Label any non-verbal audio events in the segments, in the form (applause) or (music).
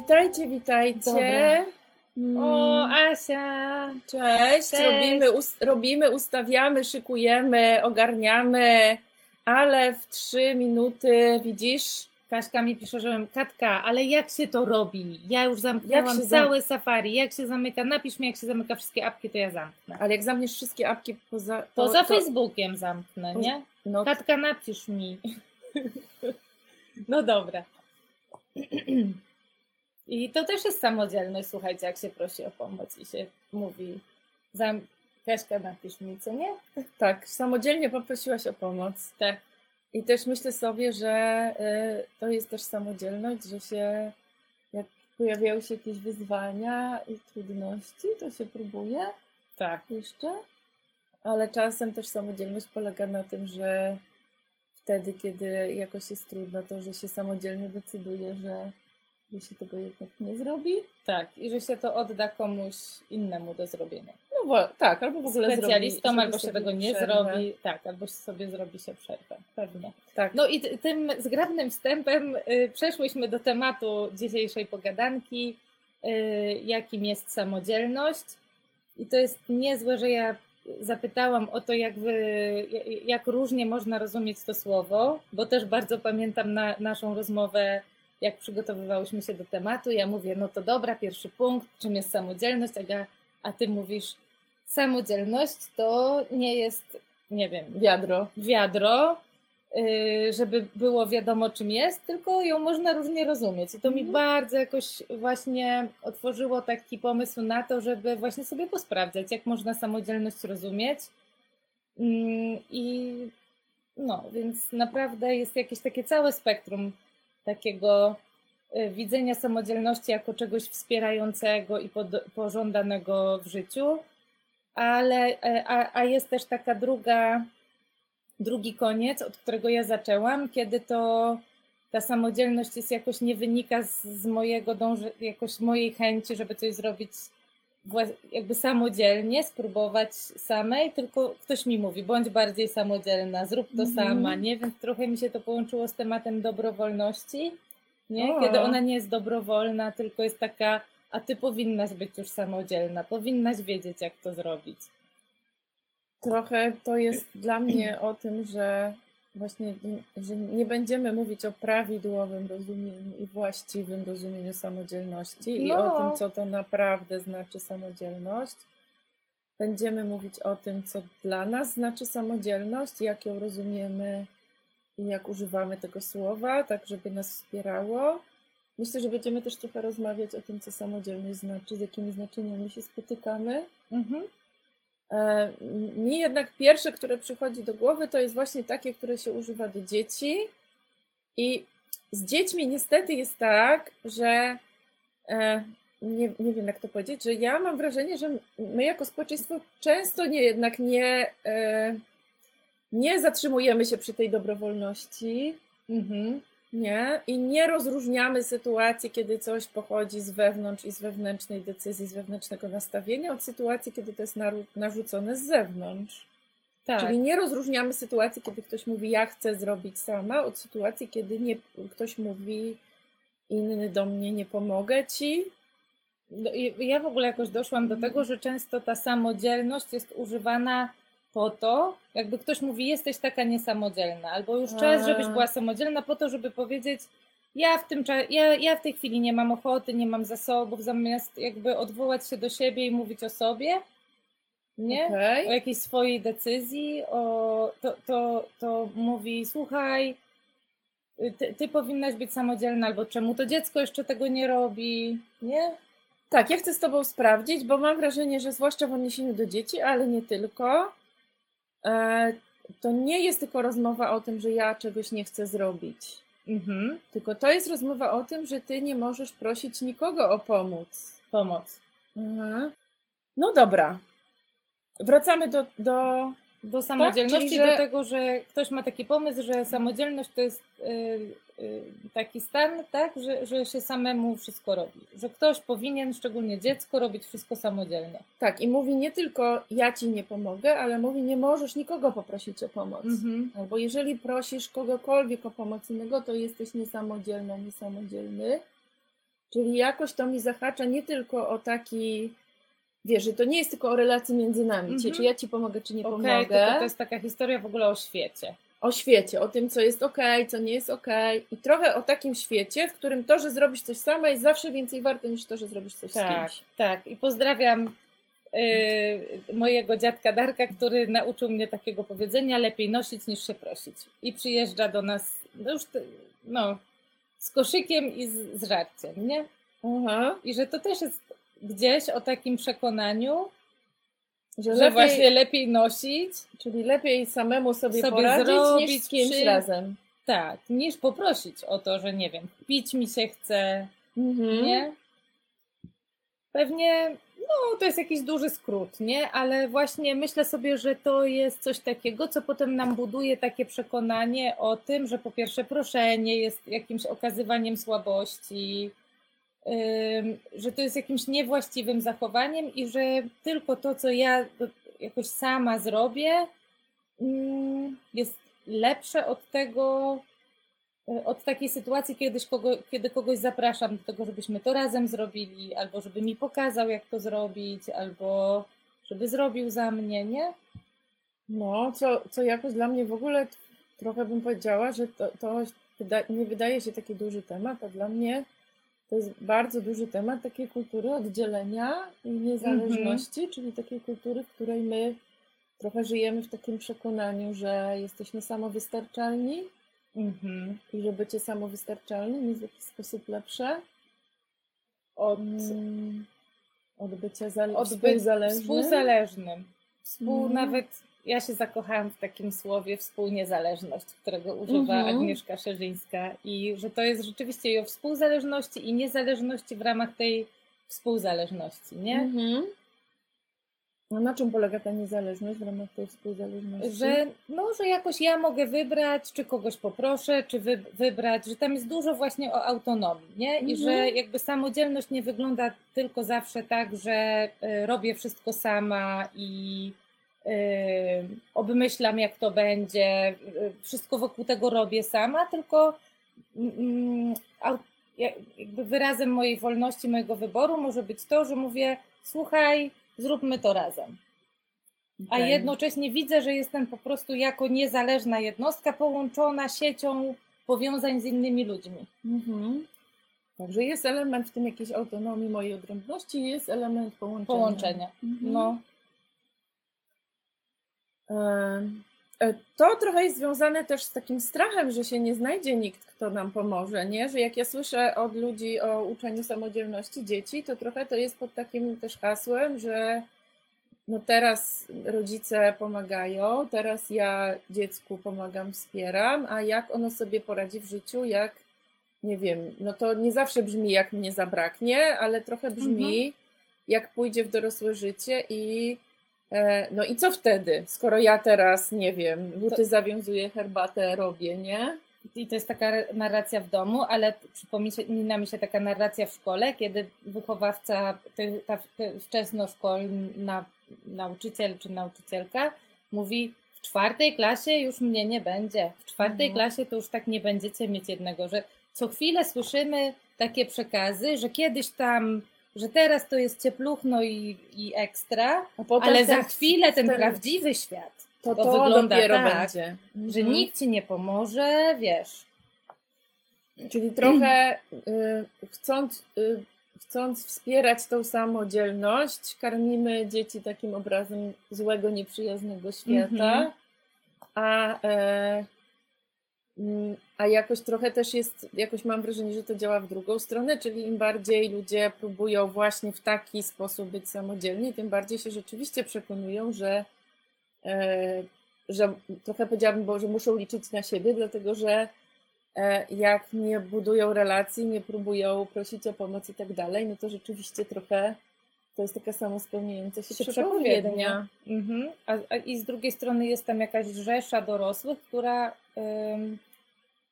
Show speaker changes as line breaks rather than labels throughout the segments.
witajcie, witajcie.
Dobra.
Mm,
O, Asia!
Cześć,
Cześć.
Robimy, us, robimy, ustawiamy, szykujemy, ogarniamy, ale w trzy minuty widzisz,
Kaśka mi pisze, że Katka, ale jak się to robi? Ja już zamknęłam
się zam-
całe safari. Jak się zamyka? Napisz mi, jak się zamyka wszystkie apki, to ja zamknę.
ale jak zamkniesz wszystkie apki poza...
To, za Facebookiem zamknę,
to-
nie?
No,
Katka, napisz mi. (laughs) No dobra. I to też jest samodzielność, słuchajcie, jak się prosi o pomoc i się mówi, zam... Kaśka, napisz mi, co nie?
tak, samodzielnie poprosiłaś o pomoc.
Tak.
I też myślę sobie, że y, to jest też samodzielność, że się, jak pojawiają się jakieś wyzwania i trudności, to się próbuje
Tak.
jeszcze, ale czasem też samodzielność polega na tym, że wtedy, kiedy jakoś jest trudno, to że się samodzielnie decyduje, że, się tego jednak nie zrobi.
Tak, i że się to odda komuś innemu do zrobienia.
No bo, tak, albo w ogóle
Specjalistom,
zrobi,
albo się tego nie
przerwę.
zrobi. Tak, albo sobie zrobi się przerwę. Pewnie.
Tak,
No i tym zgrabnym wstępem y, przeszłyśmy do tematu dzisiejszej pogadanki, y, jakim jest samodzielność. I to jest niezłe, że ja zapytałam o to, jak, wy, jak różnie można rozumieć to słowo, bo też bardzo pamiętam na, naszą rozmowę, jak przygotowywałyśmy się do tematu. Ja mówię, no to dobra, pierwszy punkt, czym jest samodzielność, Aga, a ty mówisz, samodzielność to nie jest, nie wiem,
wiadro.
wiadro, y, żeby było wiadomo czym jest, tylko ją można różnie rozumieć. I to mi
Mhm.
bardzo jakoś właśnie otworzyło taki pomysł na to, żeby właśnie sobie posprawdzać, jak można samodzielność rozumieć. Mm, I no, więc naprawdę jest jakieś takie całe spektrum takiego y, widzenia samodzielności jako czegoś wspierającego i pożądanego w życiu, ale e, a, a jest też taka druga, drugi koniec, od którego ja zaczęłam, kiedy to ta samodzielność jest jakoś nie wynika z, z mojego dąży, jakoś mojej chęci, żeby coś zrobić jakby samodzielnie, spróbować samej, tylko ktoś mi mówi, bądź bardziej samodzielna, zrób to
Mhm.
sama, nie? Więc trochę mi się to połączyło z tematem dobrowolności, nie?
O.
Kiedy ona nie jest dobrowolna, tylko jest taka, a ty powinnaś być już samodzielna, powinnaś wiedzieć, jak to zrobić.
Trochę to jest dla mnie o tym, że właśnie że nie będziemy mówić o prawidłowym rozumieniu i właściwym rozumieniu samodzielności i o
No.
tym, co to naprawdę znaczy samodzielność. Będziemy mówić o tym, co dla nas znaczy samodzielność, jak ją rozumiemy i jak używamy tego słowa, tak żeby nas wspierało. Myślę, że będziemy też trochę rozmawiać o tym, co samodzielność znaczy, z jakimi znaczeniami się spotykamy.
Mhm.
E, Mi jednak pierwsze, które przychodzi do głowy, to jest właśnie takie, które się używa do dzieci. I z dziećmi niestety jest tak, że e, nie, nie wiem jak to powiedzieć, że ja mam wrażenie, że my jako społeczeństwo często nie jednak nie, e, nie zatrzymujemy się przy tej dobrowolności.
Mhm.
Nie? I nie rozróżniamy sytuacji, kiedy coś pochodzi z wewnątrz i z wewnętrznej decyzji, z wewnętrznego nastawienia, od sytuacji, kiedy to jest narzucone z zewnątrz.
Tak.
Czyli nie rozróżniamy sytuacji, kiedy ktoś mówi, ja chcę zrobić sama, od sytuacji, kiedy nie, ktoś mówi, inny do mnie nie pomogę ci.
No Ja w ogóle jakoś doszłam do tego, że często ta samodzielność jest używana po to, jakby ktoś mówi, jesteś taka niesamodzielna, albo już czas, żebyś była samodzielna, po to, żeby powiedzieć, ja w tym ja, ja w tej chwili nie mam ochoty, nie mam zasobów, zamiast jakby odwołać się do siebie i mówić o sobie, nie?
Okej.
O jakiejś swojej decyzji, o, to, to, to mówi, słuchaj, ty, ty powinnaś być samodzielna, albo czemu to dziecko jeszcze tego nie robi, nie?
Tak, ja chcę z Tobą sprawdzić, bo mam wrażenie, że zwłaszcza w odniesieniu do dzieci, ale nie tylko, to nie jest tylko rozmowa o tym, że ja czegoś nie chcę zrobić.
Mhm.
Tylko to jest rozmowa o tym, że ty nie możesz prosić nikogo o pomoc.
Pomoc.
Mhm. No dobra. Wracamy do. do...
Do samodzielności,
czyli że-
do tego, że ktoś ma taki pomysł, że samodzielność to jest y, y, taki stan, tak, że, że się samemu wszystko robi. Że ktoś powinien, szczególnie dziecko, robić wszystko samodzielnie.
Tak, i mówi nie tylko ja ci nie pomogę, ale mówi nie możesz nikogo poprosić o pomoc.
Mhm.
Albo jeżeli prosisz kogokolwiek o pomoc innego, to jesteś niesamodzielna, niesamodzielny. Czyli jakoś to mi zahacza nie tylko o taki, wiesz, że to nie jest tylko o relacji między nami,
Mhm.
czy ja ci pomogę, czy nie
Okej,
pomogę.
tylko to jest taka historia w ogóle o świecie.
O świecie, o tym, co jest ok, co nie jest ok. I trochę o takim świecie, w którym to, że zrobisz coś sama, jest zawsze więcej warte niż to, że zrobisz coś z
Tak,
kimś.
tak. I pozdrawiam y, mojego dziadka Darka, który nauczył mnie takiego powiedzenia, lepiej nosić niż się prosić. I przyjeżdża do nas, no już no, z koszykiem i z, z żarciem, nie?
Aha.
I że to też jest gdzieś o takim przekonaniu,
Że,
że
lepiej,
właśnie lepiej nosić,
Czyli lepiej samemu sobie,
Sobie
poradzić
zrobić
niż z kimś
przy-
razem.
tak, niż poprosić o to, że nie wiem, pić mi się chce,
Mhm.
nie? Pewnie, no to jest jakiś duży skrót, nie? Ale właśnie myślę sobie, że to jest coś takiego, co potem nam buduje takie przekonanie o tym, że po pierwsze proszenie jest jakimś okazywaniem słabości, że to jest jakimś niewłaściwym zachowaniem i że tylko to, co ja jakoś sama zrobię, ym, jest lepsze od tego, y, od takiej sytuacji, kiedyś kogo, kiedy kogoś zapraszam do tego, żebyśmy to razem zrobili, albo żeby mi pokazał, jak to zrobić, albo żeby zrobił za mnie, nie?
No, co, co jakoś dla mnie w ogóle trochę bym powiedziała, że to, to nie wydaje się taki duży temat, a dla mnie to jest bardzo duży temat takiej kultury oddzielenia i niezależności, czyli takiej kultury, w której my trochę żyjemy w takim przekonaniu, że jesteśmy samowystarczalni
Mhm.
i że bycie samowystarczalnym jest w jakiś sposób lepsze
Od,
mm, od bycia zale-
od by,
współzależnym.
współzależnym. Współ,
Mhm.
Nawet ja się zakochałam w takim słowie współniezależność, którego używa
Mhm.
Agnieszka Szerzyńska i że to jest rzeczywiście i o współzależności i niezależności w ramach tej współzależności, nie?
Mhm. A na czym polega ta niezależność w ramach tej współzależności?
Że, no, że jakoś ja mogę wybrać, czy kogoś poproszę, czy wy, wybrać, że tam jest dużo właśnie o autonomii, nie? I
Mhm.
że jakby samodzielność nie wygląda tylko zawsze tak, że y, robię wszystko sama i obmyślam, jak to będzie, y, wszystko wokół tego robię sama, tylko mm, ja- jakby wyrazem mojej wolności, mojego wyboru może być to, że mówię, słuchaj, zróbmy to razem a
Okej.
jednocześnie widzę, że jestem po prostu jako niezależna jednostka połączona siecią powiązań z innymi ludźmi.
Mhm. Także jest element w tym jakiejś autonomii mojej odrębności, jest element połączenia.
Połączenia.
Mhm.
No,
To trochę jest związane też z takim strachem, że się nie znajdzie nikt, kto nam pomoże, nie? Że jak ja słyszę od ludzi o uczeniu samodzielności dzieci, to trochę to jest pod takim też hasłem, że no teraz rodzice pomagają, teraz ja dziecku pomagam, wspieram, a jak ono sobie poradzi w życiu, jak nie wiem, no to nie zawsze brzmi jak mnie zabraknie, ale trochę brzmi jak pójdzie w dorosłe życie i e, no i co wtedy, skoro ja teraz, nie wiem, buty zawiązuję, herbatę robię, nie?
i to jest taka narracja w domu, ale przypomina mi się taka narracja w szkole, kiedy wychowawca, ta wczesnoszkolna nauczyciel czy nauczycielka mówi, w czwartej klasie już mnie nie będzie, w czwartej
Mhm.
klasie to już tak nie będziecie mieć jednego, że co chwilę słyszymy takie przekazy, że kiedyś tam, że teraz to jest ciepluchno i, i ekstra, ale za chwilę ten
ten-
prawdziwy świat,
to,
to
to
wygląda
dopiero
tak,
będzie.
że
Mhm.
nikt ci nie pomoże, wiesz.
Czyli trochę y, chcąc, y, chcąc wspierać tą samodzielność, karmimy dzieci takim obrazem złego, nieprzyjaznego świata,
Mhm.
a, mm, a jakoś trochę też jest, jakoś mam wrażenie, że to działa w drugą stronę, czyli im bardziej ludzie próbują właśnie w taki sposób być samodzielni, tym bardziej się rzeczywiście przekonują, że, e, że trochę powiedziałabym, bo że muszą liczyć na siebie, dlatego że e, jak nie budują relacji, nie próbują prosić o pomoc i tak dalej, no to rzeczywiście trochę to jest taka samospełniająca się,
Się
przepowiednia.
przepowiednia. Mhm. A, a, I z drugiej strony jest tam jakaś rzesza dorosłych, która ym,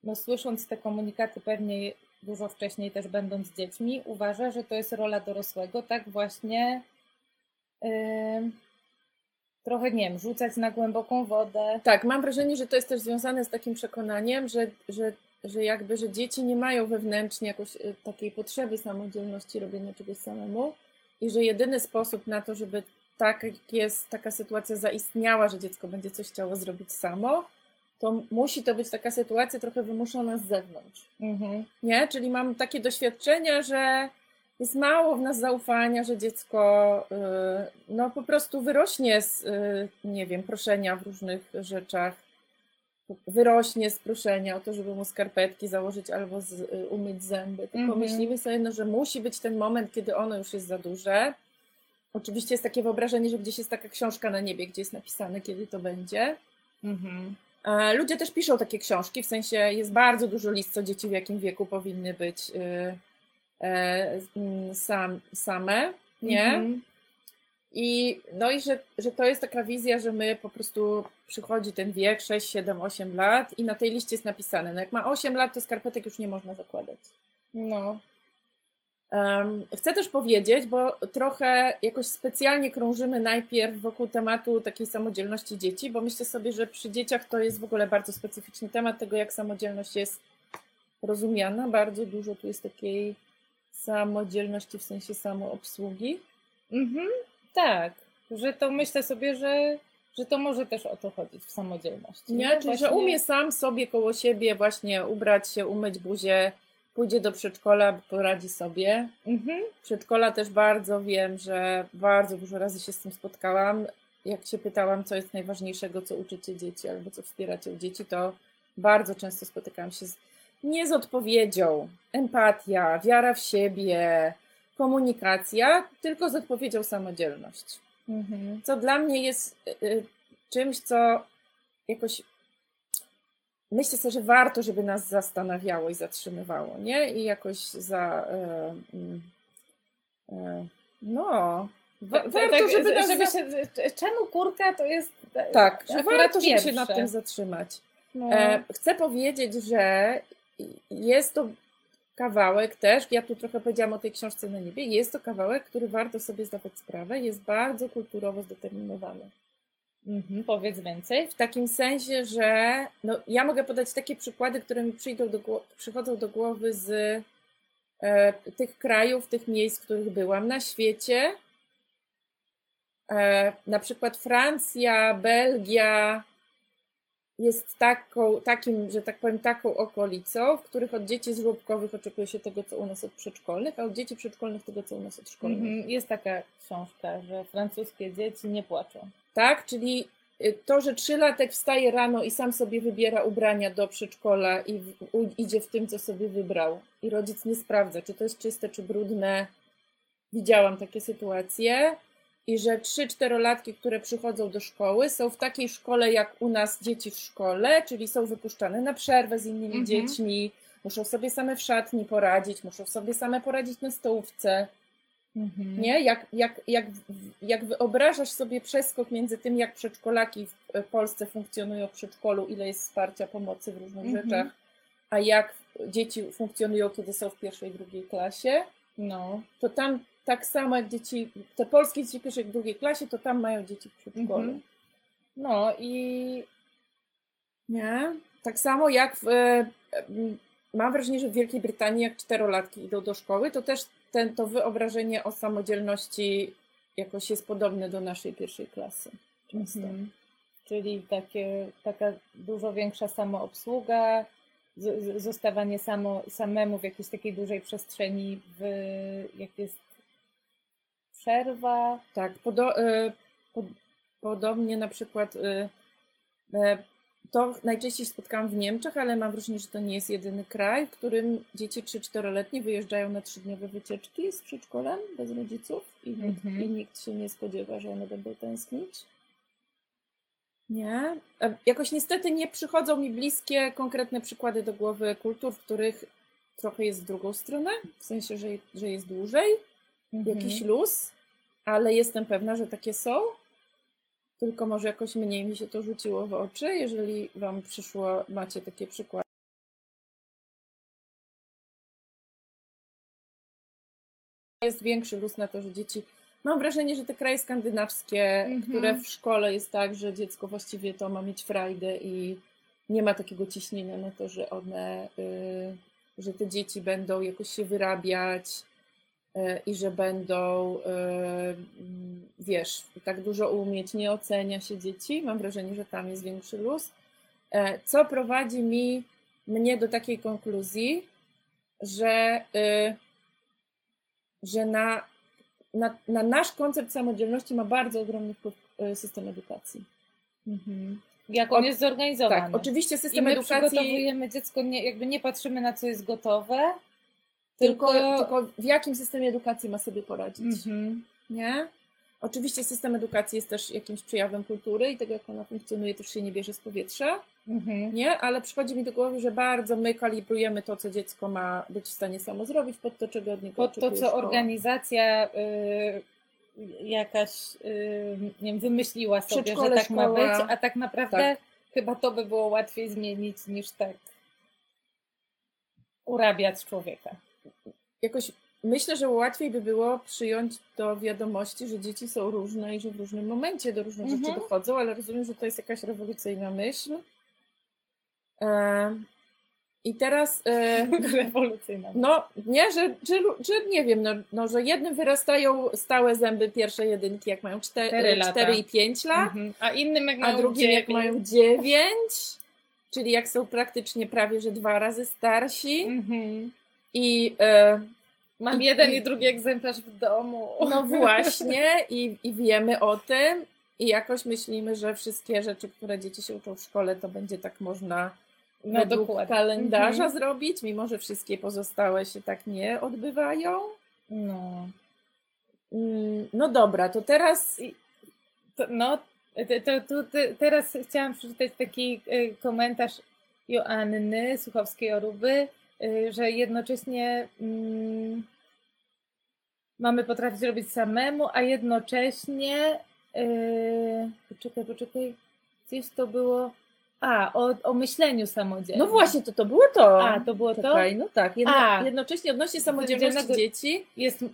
no, słysząc te komunikaty pewnie dużo wcześniej też będąc dziećmi, uważa, że to jest rola dorosłego, tak właśnie ym, trochę, nie wiem, rzucać na głęboką wodę.
Tak, mam wrażenie, że to jest też związane z takim przekonaniem, że, że że jakby, że dzieci nie mają wewnętrznie jakoś y, takiej potrzeby samodzielności robienia czegoś samemu i że jedyny sposób na to, żeby tak jest, taka sytuacja zaistniała, że dziecko będzie coś chciało zrobić samo, to musi to być taka sytuacja trochę wymuszona z zewnątrz. Mhm. Nie? Czyli mam takie doświadczenia, że jest mało w nas zaufania, że dziecko y, no po prostu wyrośnie z, y, nie wiem, proszenia w różnych rzeczach, wyrośnie z proszenia o to, żeby mu skarpetki założyć albo z, y, umyć zęby. Tylko -hmm. myślimy sobie, no, że musi być ten moment, kiedy ono już jest za duże. Oczywiście jest takie wyobrażenie, że gdzieś jest taka książka na niebie, gdzie jest napisane, kiedy to będzie. Mm -hmm. Ludzie też piszą takie książki, w sensie jest bardzo dużo list, co dzieci w jakim wieku powinny być E, mm, sam, same, nie? Mhm. I, no i że, że to jest taka wizja, że my po prostu przychodzi ten wiek 6, 7, 8 lat i na tej liście jest napisane, no jak ma 8 lat, to skarpetek już nie można zakładać. No. Um, chcę też powiedzieć, bo trochę jakoś specjalnie krążymy najpierw wokół tematu takiej samodzielności dzieci, bo myślę sobie, że przy dzieciach to jest w ogóle bardzo specyficzny temat tego, jak samodzielność jest rozumiana. Bardzo dużo tu jest takiej samodzielności w sensie samoobsługi.
Mhm, tak, że to myślę sobie, że, że to może też o to chodzić w samodzielności.
Nie, Czyli, właśnie... że umie sam sobie koło siebie właśnie ubrać się, umyć buzię, pójdzie do przedszkola, poradzi sobie. Mhm. Przedszkola też bardzo wiem, że bardzo dużo razy się z tym spotkałam. Jak się pytałam, co jest najważniejszego, co uczycie dzieci albo co wspieracie u dzieci, to bardzo często spotykałam się z nie z odpowiedzią, empatia, wiara w siebie, komunikacja, tylko z odpowiedzią samodzielność. Mhm. Co dla mnie jest y, y, czymś, co jakoś myślę sobie, że warto, żeby nas zastanawiało i zatrzymywało, nie? I jakoś za. Y, no.
warto, tak, żeby, nas żeby się, Czemu kurka to jest.
Tak, że warto, żeby się nad tym zatrzymać. No. E, chcę powiedzieć, że jest to kawałek też, ja tu trochę powiedziałam o tej książce na niebie, jest to kawałek, który warto sobie zdawać sprawę, jest bardzo kulturowo zdeterminowany.
Mhm, powiedz więcej.
W takim sensie, że no, ja mogę podać takie przykłady, które mi przyjdą do, przychodzą do głowy z e, tych krajów, tych miejsc, w których byłam na świecie. E, na przykład Francja, Belgia, jest taką, takim, że tak powiem, taką okolicą, w których od dzieci żłobkowych oczekuje się tego, co u nas od przedszkolnych, a od dzieci przedszkolnych tego, co u nas od szkolnych. Mhm,
jest taka książka, że francuskie dzieci nie płaczą.
Tak, czyli y, to, że trzylatek wstaje rano i sam sobie wybiera ubrania do przedszkola i w, idzie w tym, co sobie wybrał, i rodzic nie sprawdza, czy to jest czyste, czy brudne. Widziałam takie sytuacje i że trzy czterolatki, które przychodzą do szkoły, są w takiej szkole jak u nas dzieci w szkole, czyli są wypuszczane na przerwę z innymi mhm. dziećmi, muszą sobie same w szatni poradzić, muszą sobie same poradzić na stołówce. Mhm. Nie? Jak, jak, jak, jak wyobrażasz sobie przeskok między tym, jak przedszkolaki w Polsce funkcjonują w przedszkolu, ile jest wsparcia, pomocy w różnych mhm. rzeczach, a jak dzieci funkcjonują, kiedy są w pierwszej, drugiej klasie, no, to tam tak samo jak dzieci, te polskie dzieci w pierwszej, drugiej klasie, to tam mają dzieci w przedszkolu. Mhm. No i nie, tak samo jak w, e, mam wrażenie, że w Wielkiej Brytanii jak czterolatki idą do szkoły, to też ten, to wyobrażenie o samodzielności jakoś jest podobne do naszej pierwszej klasy. Często. Mhm.
Czyli takie, taka dużo większa samoobsługa, zostawanie samo, samemu w jakiejś takiej dużej przestrzeni, w, jak jest przerwa.
Tak, podo, y, pod, podobnie na przykład y, y, to najczęściej spotkałam w Niemczech, ale mam wrażenie, że to nie jest jedyny kraj, w którym dzieci 3-4-letnie wyjeżdżają na trzydniowe wycieczki z przedszkolem bez rodziców i, mm -hmm. nikt, i nikt się nie spodziewa, że one będą tęsknić. Nie. E, jakoś niestety nie przychodzą mi bliskie, konkretne przykłady do głowy kultur, w których trochę jest w drugą stronę, w sensie, że, że jest dłużej, mhm. jakiś luz, ale jestem pewna, że takie są. Tylko może jakoś mniej mi się to rzuciło w oczy, jeżeli Wam przyszło, macie takie przykłady. Jest większy luz na to, że dzieci Mam wrażenie, że te kraje skandynawskie, mm -hmm. które w szkole jest tak, że dziecko właściwie to ma mieć frajdę i nie ma takiego ciśnienia na to, że one, y, że te dzieci będą jakoś się wyrabiać i że będą, y, wiesz, tak dużo umieć, nie ocenia się dzieci. Mam wrażenie, że tam jest większy luz. E, co prowadzi mi, mnie do takiej konkluzji, że, że na, na, na nasz koncept samodzielności ma bardzo ogromny wpływ system edukacji.
Mhm. Jak on jest zorganizowany. Tak,
oczywiście system
I my
edukacji.
przygotowujemy dziecko, nie, jakby nie patrzymy na co jest gotowe,
tylko, tylko, tylko w jakim systemie edukacji ma sobie poradzić. Mhm. Nie? Oczywiście system edukacji jest też jakimś przejawem kultury i tego, jak ona funkcjonuje, też się nie bierze z powietrza. Mhm. Nie? Ale przychodzi mi do głowy, że bardzo my kalibrujemy to, co dziecko ma być w stanie samo zrobić, pod to, czego od niego
Pod to, co szkoła. organizacja y, jakaś, yy, nie wiem, wymyśliła sobie, że tak szkoła. ma być, a tak naprawdę tak. chyba to by było łatwiej zmienić niż tak urabiać człowieka.
Jakoś myślę, że łatwiej by było przyjąć do wiadomości, że dzieci są różne i że w różnym momencie do różnych mhm. rzeczy dochodzą, ale rozumiem, że to jest jakaś rewolucyjna myśl. E, i teraz.
E, (laughs) Rewolucyjna.
No, nie, że, że, że nie wiem, no, no, że jednym wyrastają stałe zęby pierwsze jedynki, jak mają 4, 4 i 5 lat, mhm.
a innym jak mają
a drugim 9. jak mają 9, czyli jak są praktycznie prawie że dwa razy starsi. Mhm. I. E,
Mam jeden i, i drugi egzemplarz w domu.
No (laughs) właśnie, i, i wiemy o tym, i jakoś myślimy, że wszystkie rzeczy, które dzieci się uczą w szkole, to będzie tak można no, według dokładnie. kalendarza mhm. zrobić, mimo że wszystkie pozostałe się tak nie odbywają. No. Mm, no dobra, to teraz.
To, no, to, to, to, teraz chciałam przeczytać taki y, komentarz Joanny Słuchowskiej-Oruby, y, że jednocześnie mm, mamy potrafić robić samemu, a jednocześnie. Yy, poczekaj, poczekaj, gdzieś to było a, o, o myśleniu samodzielnym.
No właśnie, to to było to.
A, to było Czekaj,
to? No tak, jedno, A, jednocześnie odnośnie samodzielności dzieci.
Jest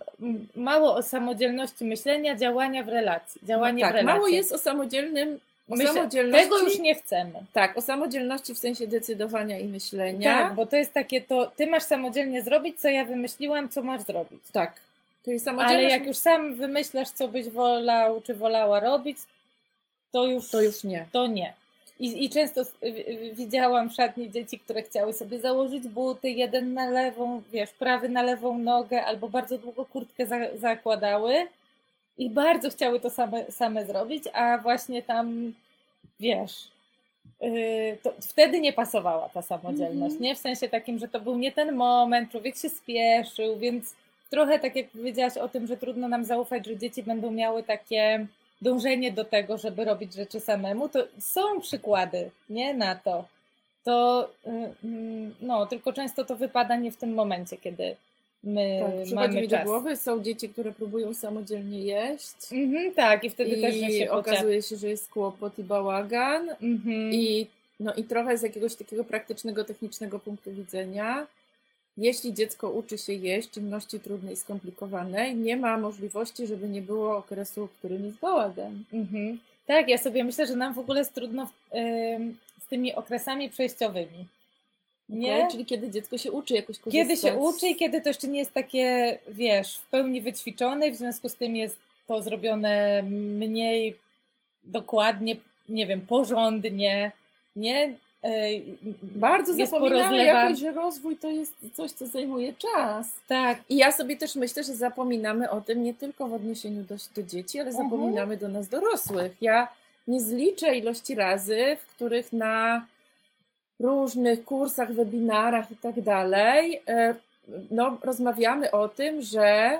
mało o samodzielności myślenia, działania w relacji. Działanie
no tak,
w relacji.
mało jest o samodzielnym o
Myślę, samodzielności. Tego już nie chcemy.
Tak, o samodzielności w sensie decydowania i myślenia.
Tak, bo to jest takie to, ty masz samodzielnie zrobić, co ja wymyśliłam, co masz zrobić.
Tak.
To jest samodzielność... Ale jak już sam wymyślasz, co byś wolał, czy wolała robić, to już,
to już nie.
To nie. I, I często widziałam w szatni dzieci, które chciały sobie założyć buty, jeden na lewą, wiesz, prawy na lewą nogę, albo bardzo długo kurtkę za, zakładały i bardzo chciały to same, same zrobić, a właśnie tam, wiesz, yy, wtedy nie pasowała ta samodzielność, mm nie? W sensie takim, że to był nie ten moment, człowiek się spieszył, więc trochę tak jak powiedziałaś o tym, że trudno nam zaufać, że dzieci będą miały takie dążenie do tego, żeby robić rzeczy samemu, to są przykłady, nie na to. To y, mm, no, tylko często to wypada nie w tym momencie, kiedy my tak, mamy
mi
czas.
do głowy, są dzieci, które próbują samodzielnie jeść.
Mhm, tak, i wtedy
I
też się
okazuje się, że jest kłopot i bałagan. Mhm. I, no, I trochę z jakiegoś takiego praktycznego, technicznego punktu widzenia jeśli dziecko uczy się jeść czynności trudnej, skomplikowanej, nie ma możliwości, żeby nie było okresu, w którym jest bałagan. Mhm.
Tak, ja sobie myślę, że nam w ogóle jest trudno z tymi okresami przejściowymi.
Nie? Okay, czyli kiedy dziecko się uczy jakoś korzystać.
Kiedy się uczy i kiedy to jeszcze nie jest takie, wiesz, w pełni wyćwiczone, w związku z tym jest to zrobione mniej dokładnie, nie wiem, porządnie, nie?
Bardzo zapominamy jakoś, że rozwój to jest coś, co zajmuje czas.
Tak.
I ja sobie też myślę, że zapominamy o tym nie tylko w odniesieniu do, do dzieci, ale mhm. zapominamy do nas dorosłych. Ja nie zliczę ilości razy, w których na różnych kursach, webinarach i tak dalej, e, no, rozmawiamy o tym, że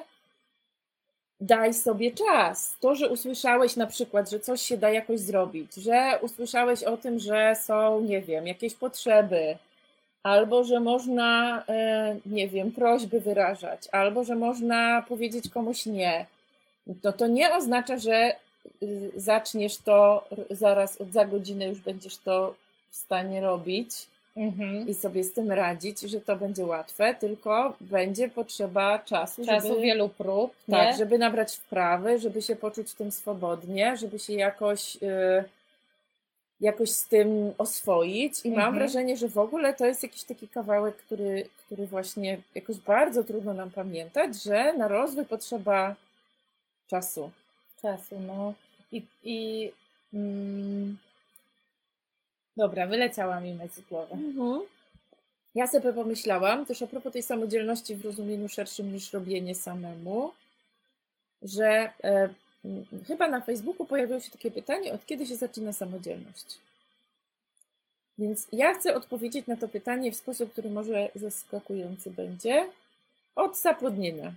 daj sobie czas. To, że usłyszałeś na przykład, że coś się da jakoś zrobić, że usłyszałeś o tym, że są, nie wiem, jakieś potrzeby, albo że można, e, nie wiem, prośby wyrażać, albo że można powiedzieć komuś nie, no to nie oznacza, że y, zaczniesz to zaraz za godzinę już będziesz to w stanie robić mhm. i sobie z tym radzić, że to będzie łatwe, tylko będzie potrzeba czasu.
Czasu, żeby, wielu prób.
Tak, żeby nabrać wprawy, żeby się poczuć tym swobodnie, żeby się jakoś. Yy, jakoś z tym oswoić i mam
Mhm.
wrażenie, że w ogóle to jest jakiś taki kawałek, który, który właśnie jakoś bardzo trudno nam pamiętać, że na rozwój potrzeba czasu.
Czasu, no. I, i mm, dobra, wyleciała mi myśl z głowy.
Ja sobie pomyślałam, też a propos tej samodzielności w rozumieniu szerszym niż robienie samemu, że e, chyba na Facebooku pojawiło się takie pytanie, od kiedy się zaczyna samodzielność? Więc ja chcę odpowiedzieć na to pytanie w sposób, który może zaskakujący będzie. Od zapłodnienia.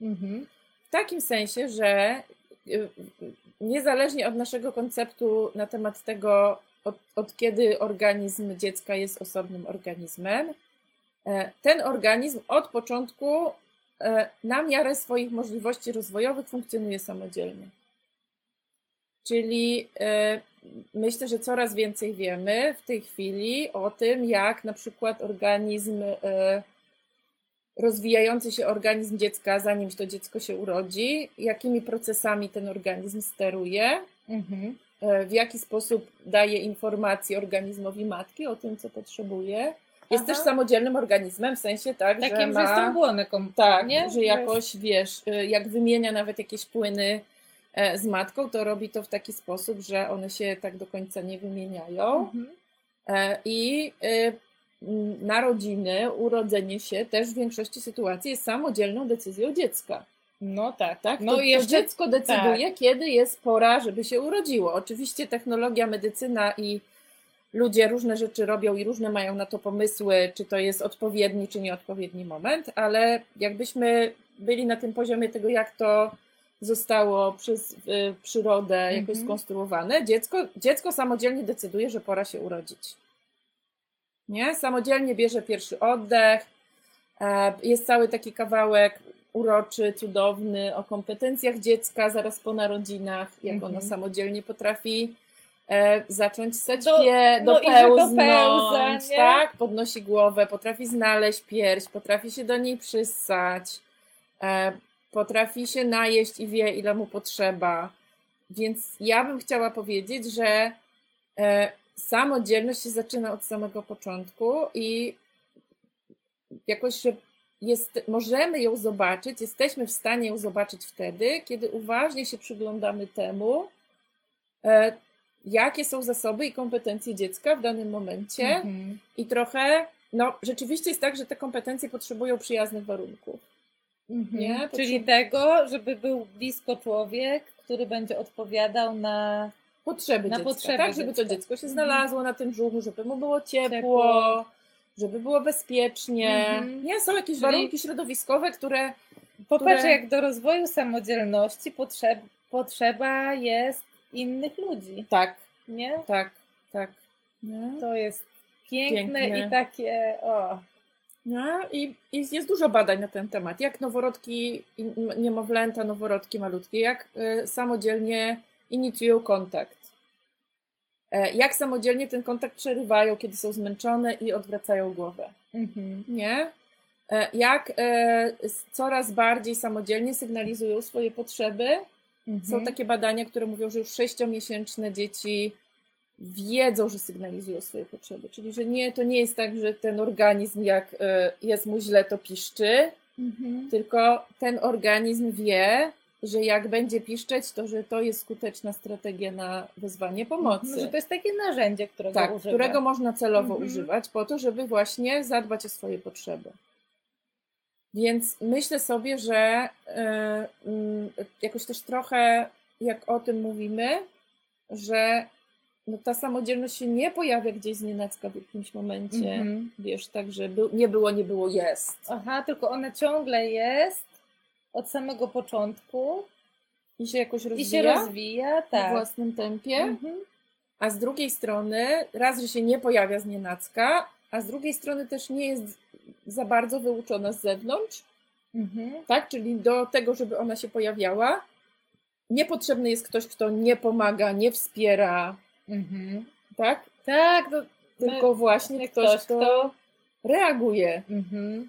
Mhm.
W takim sensie, że y, niezależnie od naszego konceptu na temat tego, od, od kiedy organizm dziecka jest osobnym organizmem, e, ten organizm od początku e, na miarę swoich możliwości rozwojowych funkcjonuje samodzielnie. Czyli e, myślę, że coraz więcej wiemy w tej chwili o tym, jak na przykład organizm rozwijający się organizm dziecka, zanim to dziecko się urodzi, jakimi procesami ten organizm steruje,
Mhm.
E, w jaki sposób daje informacje organizmowi matki o tym, co potrzebuje. Jest
Aha.
też samodzielnym organizmem, w sensie tak, że
Takim,
ma...
że są błony kom-
Tak,
nie?
że jakoś, wiesz, y, jak wymienia nawet jakieś płyny e, z matką, to robi to w taki sposób, że one się tak do końca nie wymieniają.
Mhm.
E, I y, narodziny, urodzenie się też w większości sytuacji jest samodzielną decyzją dziecka.
No tak,
Tak?
No
to,
i jeszcze
dziecko decyduje, kiedy jest pora, żeby się urodziło. Oczywiście technologia, medycyna i ludzie różne rzeczy robią i różne mają na to pomysły, czy to jest odpowiedni, czy nieodpowiedni moment, ale jakbyśmy byli na tym poziomie tego, jak to zostało przez y, przyrodę jakoś
Mhm.
skonstruowane, dziecko, dziecko samodzielnie decyduje, że pora się urodzić. Nie? Samodzielnie bierze pierwszy oddech. E, Jest cały taki kawałek uroczy, cudowny o kompetencjach dziecka zaraz po narodzinach, jak
Mhm.
ono samodzielnie potrafi e, zacząć ssać
Do-
pie,
no
dopełznąć,
dopełza,
tak? Podnosi głowę, potrafi znaleźć pierś, potrafi się do niej przyssać, e, potrafi się najeść i wie, ile mu potrzeba. Więc ja bym chciała powiedzieć, że e, samodzielność się zaczyna od samego początku i jakoś, że jest, możemy ją zobaczyć, jesteśmy w stanie ją zobaczyć wtedy, kiedy uważnie się przyglądamy temu, e, jakie są zasoby i kompetencje dziecka w danym momencie
Mhm.
i trochę, no rzeczywiście jest tak, że te kompetencje potrzebują przyjaznych warunków.
Mhm.
Nie?
Czyli tego, żeby był blisko człowiek, który będzie odpowiadał na
Potrzeby
Na
dziecka,
potrzeby
tak? Żeby to dziecko się znalazło na tym brzuchu, żeby mu było ciepło,
Ciepło.
Żeby było bezpiecznie.
Mhm.
Nie, są jakieś
Czyli-
warunki środowiskowe, które
Popatrz,
które-
jak do rozwoju samodzielności potrzeb, potrzeba jest innych ludzi,
tak,
nie?
tak, tak. Nie?
To jest piękne,
Piękne.
i takie, o,
No, i, I jest dużo badań na ten temat. Jak noworodki, niemowlęta, noworodki malutkie, jak y, samodzielnie inicjują kontakt. E, jak samodzielnie ten kontakt przerywają, kiedy są zmęczone i odwracają głowę.
mhm.
Nie? E, jak e, coraz bardziej samodzielnie sygnalizują swoje potrzeby.
Mhm.
Są takie badania, które mówią, że już sześciomiesięczne dzieci wiedzą, że sygnalizują swoje potrzeby. Czyli, że nie, to nie jest tak, że ten organizm, jak jest mu źle, to piszczy,
Mhm.
tylko ten organizm wie, że jak będzie piszczeć, to że to jest skuteczna strategia na wezwanie pomocy.
No, że to jest takie narzędzie, którego
tak,
używa.
którego można celowo
Mhm.
używać po to, żeby właśnie zadbać o swoje potrzeby. Więc myślę sobie, że e, mm, jakoś też trochę, jak o tym mówimy, że no, ta samodzielność się nie pojawia gdzieś z nienacka w jakimś momencie.
Mhm.
Wiesz, tak, że był, nie było, nie było, jest.
Aha, tylko ona ciągle jest od samego początku
I się jakoś
i
rozwija
się rozwija,
w
tak.
własnym tempie.
Mhm.
A z drugiej strony, raz, że się nie pojawia z nienacka, a z drugiej strony też nie jest za bardzo wyuczona z zewnątrz,
Mhm.
tak? Czyli do tego, żeby ona się pojawiała, niepotrzebny jest ktoś, kto nie pomaga, nie wspiera,
Mhm.
tak?
Tak, to
Tylko właśnie
jak
ktoś,
ktoś,
kto
kto-
reaguje.
mhm.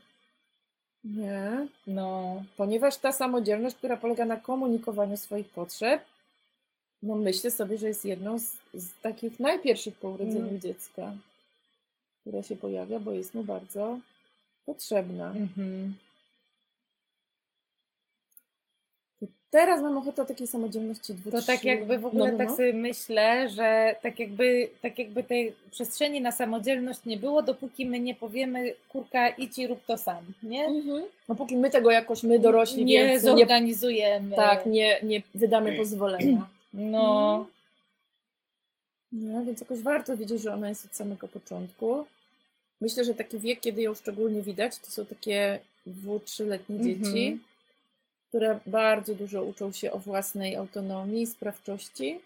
Nie?
no,
Ponieważ ta samodzielność, która polega na komunikowaniu swoich potrzeb, no myślę sobie, że jest jedną z, z takich najpierwszych po urodzeniu
Mm.
dziecka, która się pojawia, bo jest mu bardzo potrzebna.
Mhm.
Teraz mam ochotę o takiej samodzielności dwu,
To tak jakby w ogóle
no, no,
tak
no.
sobie myślę, że tak jakby, tak jakby tej przestrzeni na samodzielność nie było, dopóki my nie powiemy, kurka, idź i rób to sam, nie?
Mhm. No póki my tego jakoś, my dorośli,
nie
więc nie,
zorganizujemy.
tak, nie, nie wydamy pozwolenia.
No,
No, więc jakoś warto wiedzieć, że ona jest od samego początku. Myślę, że taki wiek, kiedy ją szczególnie widać, to są takie dwu, trzyletnie
Mhm.
Które bardzo dużo uczą się o własnej autonomii, sprawczości.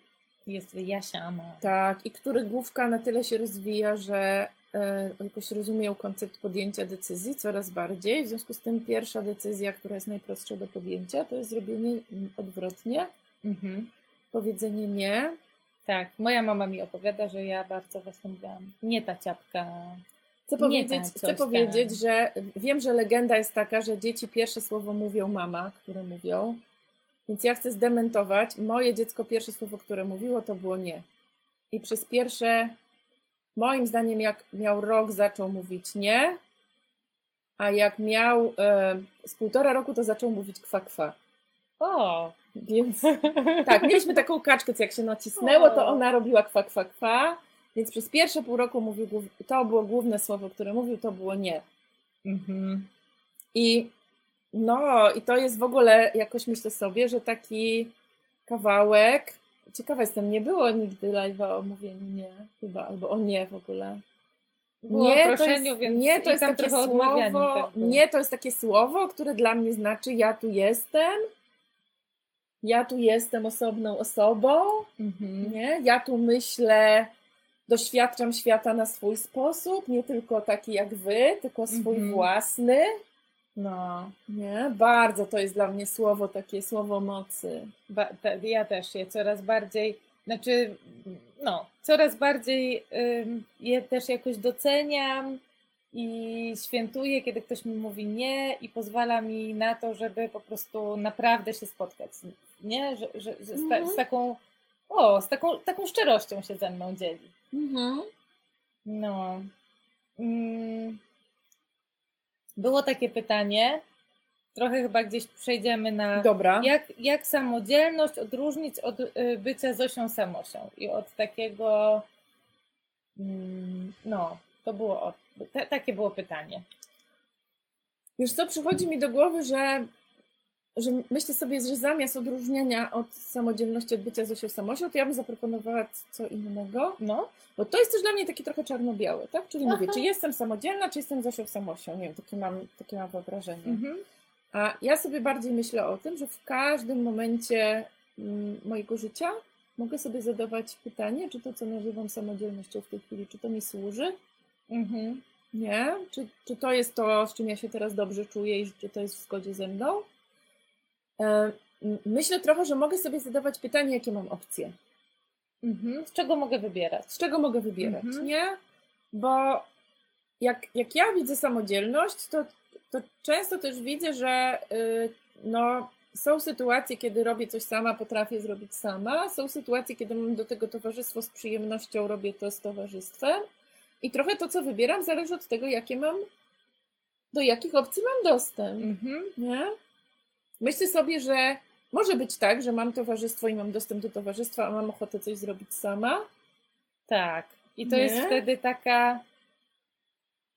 jest wyjaśniana.
Tak, i których główka na tyle się rozwija, że e, jakoś rozumieją koncept podjęcia decyzji coraz bardziej. W związku z tym pierwsza decyzja, która jest najprostsza do podjęcia, to jest zrobienie odwrotnie,
Mhm.
powiedzenie nie.
Tak, moja mama mi opowiada, że ja bardzo właśnie mówiłam, nie ta ciapka.
Chcę
Nie
powiedzieć,
tak,
chcę powiedzieć
tam.
że wiem, że legenda jest taka, że dzieci pierwsze słowo mówią mama, które mówią. Więc ja chcę zdementować. Moje dziecko pierwsze słowo, które mówiło, to było nie. I przez pierwsze, moim zdaniem, jak miał rok, zaczął mówić nie, a jak miał e, z półtora roku, to zaczął mówić kwa kwa.
O!
Więc tak, mieliśmy taką kaczkę, co jak się nacisnęło, to ona robiła kwa kwa kwa. Więc przez pierwsze pół roku mówił, to było główne słowo, które mówił, to było nie.
Mhm.
I no, i to jest w ogóle, jakoś myślę sobie, że taki kawałek. Ciekawa jestem, nie było nigdy live'a o mówieniu nie, chyba, albo o nie w ogóle.
Było
nie, to jest, nie, to jest takie słowo.
było.
Nie, to jest takie słowo, które dla mnie znaczy ja tu jestem. Ja tu jestem osobną osobą.
Mhm.
Nie? Ja tu myślę, doświadczam świata na swój sposób, nie tylko taki jak wy, tylko swój
Mhm.
własny.
No,
Nie? Bardzo to jest dla mnie słowo, takie słowo mocy.
ba, ja też je coraz bardziej, znaczy, no, coraz bardziej ym, je też jakoś doceniam i świętuję, kiedy ktoś mi mówi nie i pozwala mi na to, żeby po prostu naprawdę się spotkać nie? Że, że, że z, ta,
Mhm.
z taką, o, z taką, taką szczerością się ze mną dzieli. No. Mm. Było takie pytanie. Trochę chyba gdzieś przejdziemy na.
Dobra.
Jak, jak samodzielność odróżnić od y, bycia Zosią Samosią i od takiego. mm, No, to było. Takie było pytanie.
Wiesz co, przychodzi mi do głowy, że, że myślę sobie, że zamiast odróżniania od samodzielności, od bycia Zosią Samosią, to ja bym zaproponowała co innego,
No,
bo to jest też dla mnie takie trochę czarno-białe, tak? Czyli mówię,
Aha.
czy jestem samodzielna, czy jestem Zosią Samosią, nie wiem, takie mam, takie mam wyobrażenie.
mhm.
A ja sobie bardziej myślę o tym, że w każdym momencie mm, mojego życia mogę sobie zadawać pytanie, czy to, co nazywam samodzielnością w tej chwili, czy to mi służy,
Mhm.
nie? Czy, czy to jest to, z czym ja się teraz dobrze czuję i czy to jest w zgodzie ze mną? E, Myślę trochę, że mogę sobie zadawać pytanie, jakie mam opcje.
Mhm. Z czego mogę wybierać?
Z czego mogę wybierać,
Mhm.
nie? Bo jak, jak ja widzę samodzielność, to, to często też widzę, że y, no, są sytuacje, kiedy robię coś sama, potrafię zrobić sama. Są sytuacje, kiedy mam do tego towarzystwo z przyjemnością, robię to z towarzystwem. I trochę to, co wybieram, zależy od tego, jakie mam, do jakich opcji mam dostęp.
Mhm.
Nie? Myślę sobie, że może być tak, że mam towarzystwo i mam dostęp do towarzystwa, a mam ochotę coś zrobić sama.
Tak. I to
Nie?
jest wtedy taka,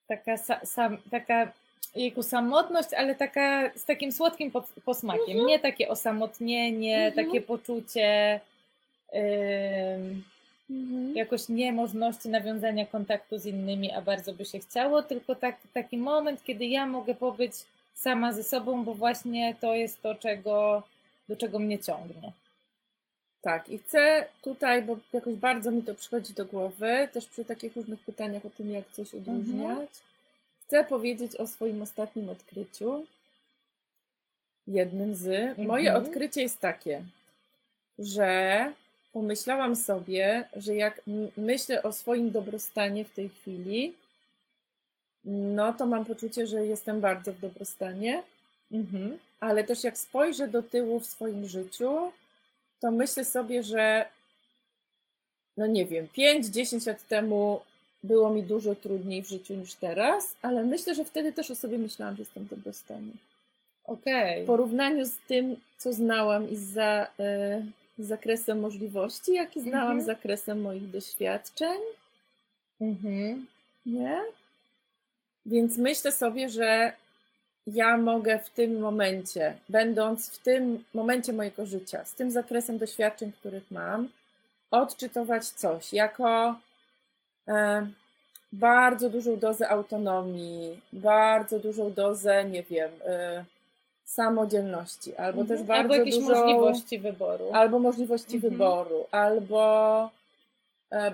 taka, sa, sam, taka jejku, samotność, ale taka z takim słodkim posmakiem. Nie takie osamotnienie,
Mhm.
takie poczucie ym, jakoś niemożności nawiązania kontaktu z innymi, a bardzo by się chciało, tylko tak, taki moment, kiedy ja mogę pobyć sama ze sobą, bo właśnie to jest to, czego, do czego mnie ciągnie.
Tak, i chcę tutaj, bo jakoś bardzo mi to przychodzi do głowy, też przy takich różnych pytaniach o tym, jak coś odróżniać, chcę powiedzieć o swoim ostatnim odkryciu. Jednym z. Moje
Mhm.
odkrycie jest takie, że pomyślałam sobie, że jak myślę o swoim dobrostanie w tej chwili, no to mam poczucie, że jestem bardzo w dobrostanie,
Mhm.
ale też jak spojrzę do tyłu w swoim życiu, to myślę sobie, że no nie wiem, 5-10 lat temu było mi dużo trudniej w życiu niż teraz, ale myślę, że wtedy też o sobie myślałam, że jestem dobrostanie.
Okej.
W porównaniu z tym, co znałam i za, e, z zakresem możliwości, jaki znałam
Mhm.
z zakresem moich doświadczeń,
Mhm.
nie? Więc myślę sobie, że ja mogę w tym momencie, będąc w tym momencie mojego życia, z tym zakresem doświadczeń, których mam, odczytować coś jako e, bardzo dużą dozę autonomii, bardzo dużą dozę, nie wiem, e, samodzielności, albo
Mhm.
też bardzo
Albo jakieś
dużą
możliwości wyboru.
albo możliwości
Mhm.
wyboru, albo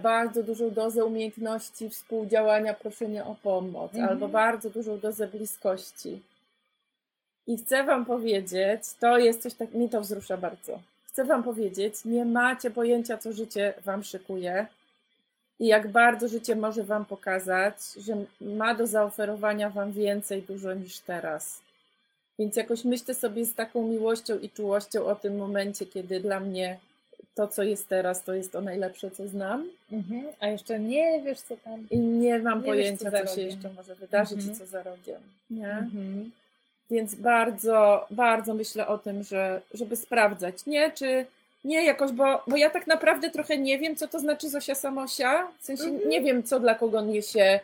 bardzo dużą dozę umiejętności współdziałania, proszenia o pomoc,
Mhm.
albo bardzo dużą dozę bliskości. I chcę Wam powiedzieć, to jest coś tak, mi to wzrusza bardzo. Chcę Wam powiedzieć, nie macie pojęcia, co życie Wam szykuje i jak bardzo życie może Wam pokazać, że ma do zaoferowania Wam więcej dużo niż teraz. Więc jakoś myślę sobie z taką miłością i czułością o tym momencie, kiedy dla mnie to, co jest teraz, to jest to najlepsze, co znam.
Mhm. A jeszcze nie wiesz, co tam.
I nie mam
Nie wiesz,
pojęcia,
co za
co, się jeszcze może wydarzyć
Mhm.
i co za rogiem. Nie?
Mhm.
Więc bardzo, bardzo myślę o tym, że, żeby sprawdzać. Nie, czy nie jakoś, bo, bo ja tak naprawdę trochę nie wiem, co to znaczy Zosia Samosia. W sensie
Mhm.
nie wiem, co dla kogo niesie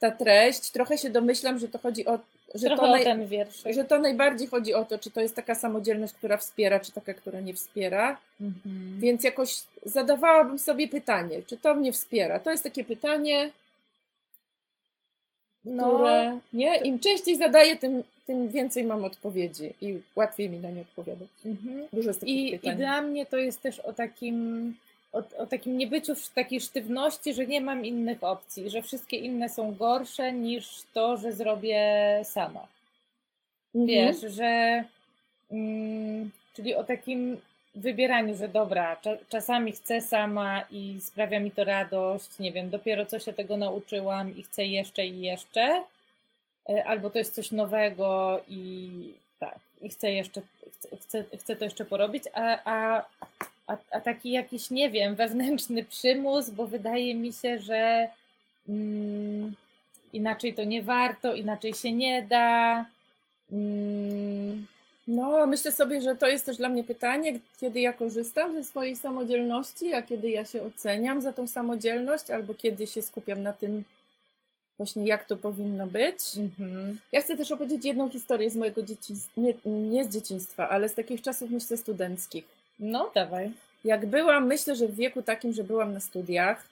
ta treść. Trochę się domyślam, że to chodzi o. Że
Trochę
to, naj,
ten
że to najbardziej chodzi o to, czy to jest taka samodzielność, która wspiera, czy taka, która nie wspiera.
Mhm.
Więc jakoś zadawałabym sobie pytanie, czy to mnie wspiera. To jest takie pytanie,
No,
które nie, im częściej zadaję, tym, tym więcej mam odpowiedzi i łatwiej mi na nie odpowiadać.
mhm.
Dużo jest takich
I,
pytań.
I dla mnie to jest też o takim, o, o takim niebyciu takiej sztywności, że nie mam innych opcji, że wszystkie inne są gorsze niż to, że zrobię sama.
Mhm.
Wiesz, że mm, czyli o takim wybieraniu, że dobra, cza, czasami chcę sama i sprawia mi to radość, nie wiem, dopiero co się tego nauczyłam i chcę jeszcze i jeszcze, E, albo to jest coś nowego i tak, i chcę jeszcze, chcę, chcę, chcę to jeszcze porobić, a, a, a, a taki jakiś, nie wiem, wewnętrzny przymus, bo wydaje mi się, że mm, inaczej to nie warto, inaczej się nie da. Mm,
No, myślę sobie, że to jest też dla mnie pytanie, kiedy ja korzystam ze swojej samodzielności, a kiedy ja się oceniam za tą samodzielność, albo kiedy się skupiam na tym właśnie, jak to powinno być.
mhm.
Ja chcę też opowiedzieć jedną historię z mojego dzieciństwa, nie, nie z dzieciństwa, ale z takich czasów, myślę, studenckich.
No, dawaj.
Jak byłam, myślę, że w wieku takim, że byłam na studiach,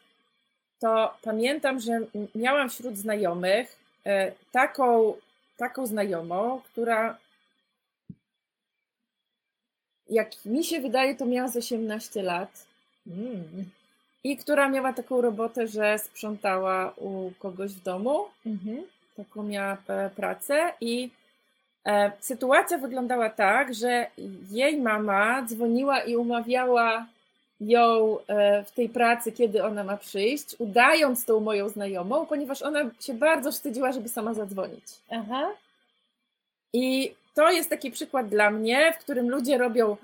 to pamiętam, że miałam wśród znajomych e, taką, taką znajomą, która jak mi się wydaje, to miała z 18 lat
Mm.
i która miała taką robotę, że sprzątała u kogoś w domu
Mhm.
taką miała e, pracę i sytuacja wyglądała tak, że jej mama dzwoniła i umawiała ją e, w tej pracy, kiedy ona ma przyjść, udając tą moją znajomą, ponieważ ona się bardzo wstydziła, żeby sama zadzwonić.
Aha.
I to jest taki przykład dla mnie, w którym ludzie robią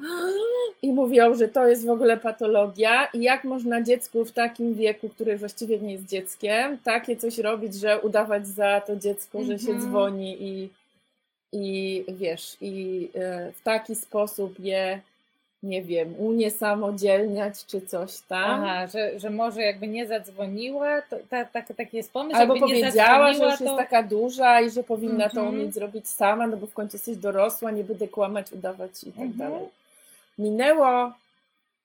i mówią, że to jest w ogóle patologia i jak można dziecku w takim wieku, który właściwie nie jest dzieckiem, takie coś robić, że udawać za to dziecko, że się
Mhm.
dzwoni i, i wiesz, i e, w taki sposób je, nie wiem, uniesamodzielniać czy coś tam.
Aha, że, że może jakby nie zadzwoniła, to ta, ta, taki jest pomysł,
Albo powiedziała, że już jest
to...
taka duża i że powinna to
Mhm.
umieć zrobić sama, no bo w końcu jesteś dorosła, nie będę kłamać, udawać i tak
Mhm.
dalej. Minęło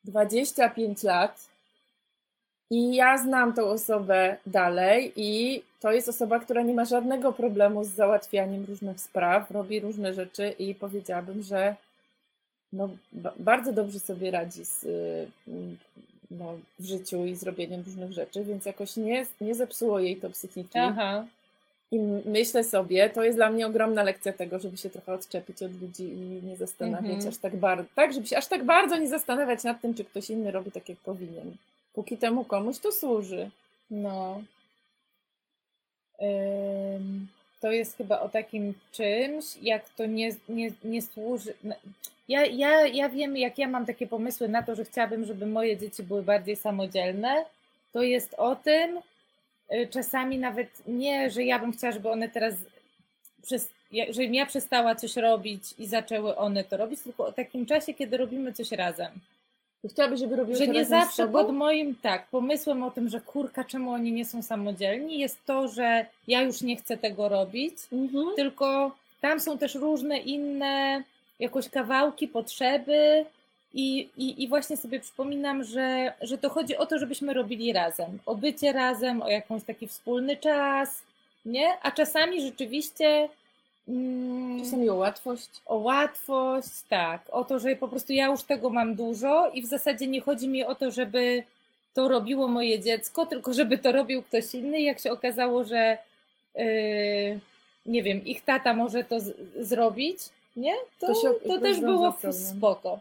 25 lat i ja znam tą osobę dalej i to jest osoba, która nie ma żadnego problemu z załatwianiem różnych spraw, robi różne rzeczy i powiedziałabym, że no, ba- bardzo dobrze sobie radzi z, y, mm, no, w życiu i zrobieniem różnych rzeczy, więc jakoś nie, nie zepsuło jej to psychiki.
Aha.
I myślę sobie, to jest dla mnie ogromna lekcja tego, żeby się trochę odczepić od ludzi i nie zastanawiać
Mhm.
aż tak bardzo, tak, żeby się aż tak bardzo nie zastanawiać nad tym, czy ktoś inny robi tak, jak powinien. Póki temu komuś to służy.
No. To jest chyba o takim czymś, jak to nie, nie, nie służy. Ja, ja, ja wiem, jak ja mam takie pomysły na to, że chciałabym, żeby moje dzieci były bardziej samodzielne, to jest o tym, y, czasami nawet nie, że ja bym chciała, żeby one teraz, żebym ja przestała coś robić i zaczęły one to robić, tylko o takim czasie, kiedy robimy coś razem.
Chciałabyś, żeby robiły
Że nie zawsze pod moim, tak, pomysłem o tym, że kurka, czemu oni nie są samodzielni, jest to, że ja już nie chcę tego robić, mhm. tylko tam są też różne inne jakoś kawałki, potrzeby i, i, i właśnie sobie przypominam, że, że to chodzi o to, żebyśmy robili razem, o bycie razem, o jakąś taki wspólny czas, nie? A czasami rzeczywiście
Czasami o łatwość.
O łatwość, tak. O to, że po prostu ja już tego mam dużo i w zasadzie nie chodzi mi o to, żeby to robiło moje dziecko, tylko żeby to robił ktoś inny. Jak się okazało, że yy, nie wiem, ich tata może to zrobić, nie? To, to, się, to też było spoko.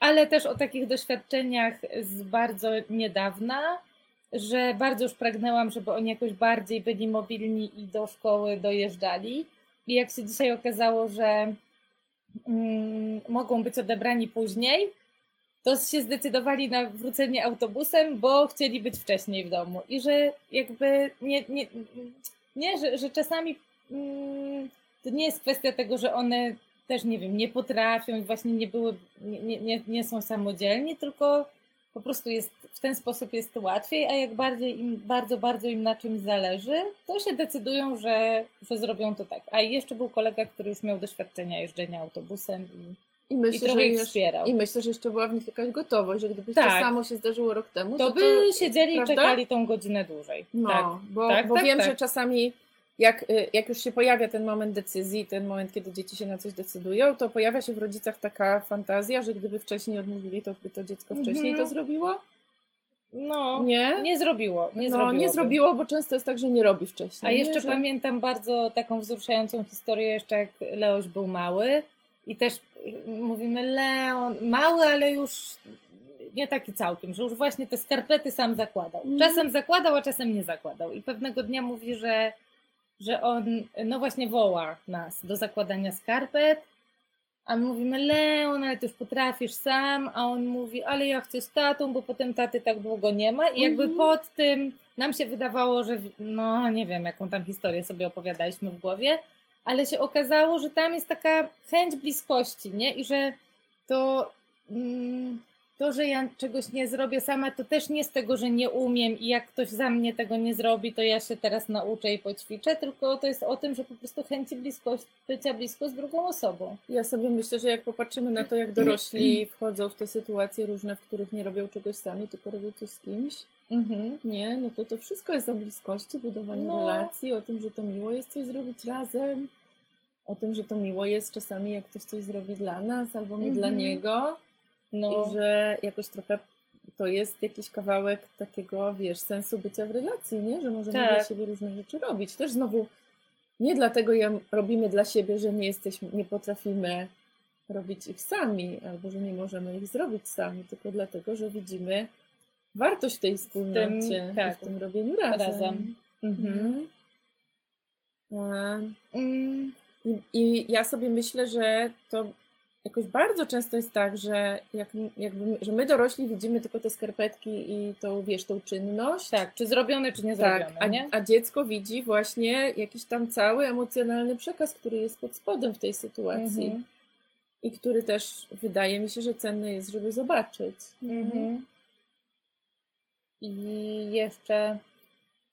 Ale też o takich doświadczeniach z bardzo niedawna, że bardzo już pragnęłam, żeby oni jakoś bardziej byli mobilni i do szkoły dojeżdżali i jak się dzisiaj okazało, że mm, mogą być odebrani później, to się zdecydowali na wrócenie autobusem, bo chcieli być wcześniej w domu. I że jakby nie, nie, nie że, że czasami mm, to nie jest kwestia tego, że one też nie wiem, nie potrafią i właśnie nie były, nie, nie, nie są samodzielni, tylko po prostu jest w ten sposób jest łatwiej, a jak bardziej im, bardzo, bardzo im na czymś zależy, to się decydują, że, że zrobią to tak. A jeszcze był kolega, który już miał doświadczenia jeżdżenia autobusem i, I, myślę, i trochę że ich wspierał.
I myślę, że jeszcze była w nich jakaś gotowość, że gdyby tak. to samo się zdarzyło rok temu,
to, to by to, siedzieli i czekali tą godzinę dłużej.
No, tak. bo, tak, bo tak, wiem, tak. że czasami jak, y, jak już się pojawia ten moment decyzji, ten moment, kiedy dzieci się na coś decydują, to pojawia się w rodzicach taka fantazja, że gdyby wcześniej odmówili, to by to dziecko wcześniej mm -hmm. to zrobiło.
No, nie, nie zrobiło. Nie,
no, nie zrobiło, bo często jest tak, że nie robi wcześniej.
A jeszcze że... pamiętam bardzo taką wzruszającą historię, jeszcze jak Leoś był mały i też mówimy Leon, mały, ale już nie taki całkiem, że już właśnie te skarpety sam zakładał. Mhm. Czasem zakładał, a czasem nie zakładał. I pewnego dnia mówi, że że on, no właśnie woła nas do zakładania skarpet, a my mówimy, Leon, ale ty już potrafisz sam, a on mówi, ale ja chcę z tatą, bo potem taty tak długo nie ma i jakby mhm. pod tym nam się wydawało, że no nie wiem, jaką tam historię sobie opowiadaliśmy w głowie, ale się okazało, że tam jest taka chęć bliskości, nie? I że to... Mm, to, że ja czegoś nie zrobię sama, to też nie z tego, że nie umiem i jak ktoś za mnie tego nie zrobi, to ja się teraz nauczę i poćwiczę, tylko to jest o tym, że po prostu chęci bliskość, bycia blisko z drugą osobą.
Ja sobie myślę, że jak popatrzymy na to, jak dorośli wchodzą w te sytuacje różne, w których nie robią czegoś sami, tylko robią coś z kimś, mhm. nie, no to to wszystko jest o bliskości, budowaniu no. relacji, o tym, że to miło jest coś zrobić razem, o tym, że to miło jest czasami, jak ktoś coś zrobi dla nas albo my mhm. dla niego no. I że jakoś trochę to jest jakiś kawałek takiego, wiesz, sensu bycia w relacji, nie? Że możemy tak. dla siebie różne rzeczy robić. Też znowu nie dlatego je robimy dla siebie, że nie jesteśmy, nie potrafimy robić ich sami, albo że nie możemy ich zrobić sami, tylko dlatego, że widzimy wartość tej wspólnocie, w tak, w tym robieniu razem. razem. Mhm. Mm. I, I ja sobie myślę, że to jakoś bardzo często jest tak, że, jak, jakby, że my dorośli widzimy tylko te skarpetki i tą, wiesz, tą czynność.
Tak, czy zrobione, czy nie tak, zrobione,
a,
nie?
a dziecko widzi właśnie jakiś tam cały emocjonalny przekaz, który jest pod spodem w tej sytuacji. Mhm. I który też wydaje mi się, że cenny jest, żeby zobaczyć. Mhm.
I jeszcze,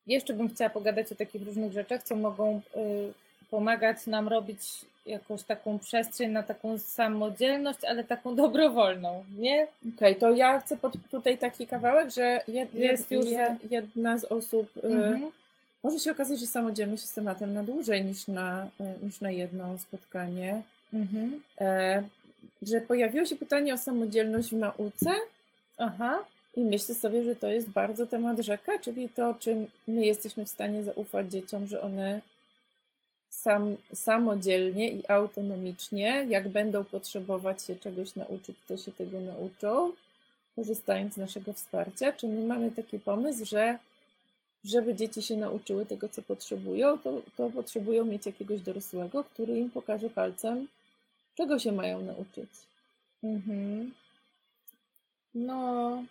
jeszcze bym chciała pogadać o takich różnych rzeczach, co mogą y, pomagać nam robić jakąś taką przestrzeń na taką samodzielność, ale taką (laughs) dobrowolną, nie?
Okej, okay, to ja chcę pod, tutaj taki kawałek, że jed, jest już jedna z osób y, mhm. y, może się okazać, że samodzielność jest tematem na dłużej niż na, y, niż na jedno spotkanie. Mhm. E, że pojawiło się pytanie o samodzielność w nauce. Aha. I myślę sobie, że to jest bardzo temat rzeka, czyli to, czym my jesteśmy w stanie zaufać dzieciom, że one sam, samodzielnie i autonomicznie, jak będą potrzebować się czegoś nauczyć, to się tego nauczą, korzystając z naszego wsparcia. Czy my mamy taki pomysł, że żeby dzieci się nauczyły tego, co potrzebują, to, to potrzebują mieć jakiegoś dorosłego, który im pokaże palcem, czego się mają nauczyć.
Mhm. No,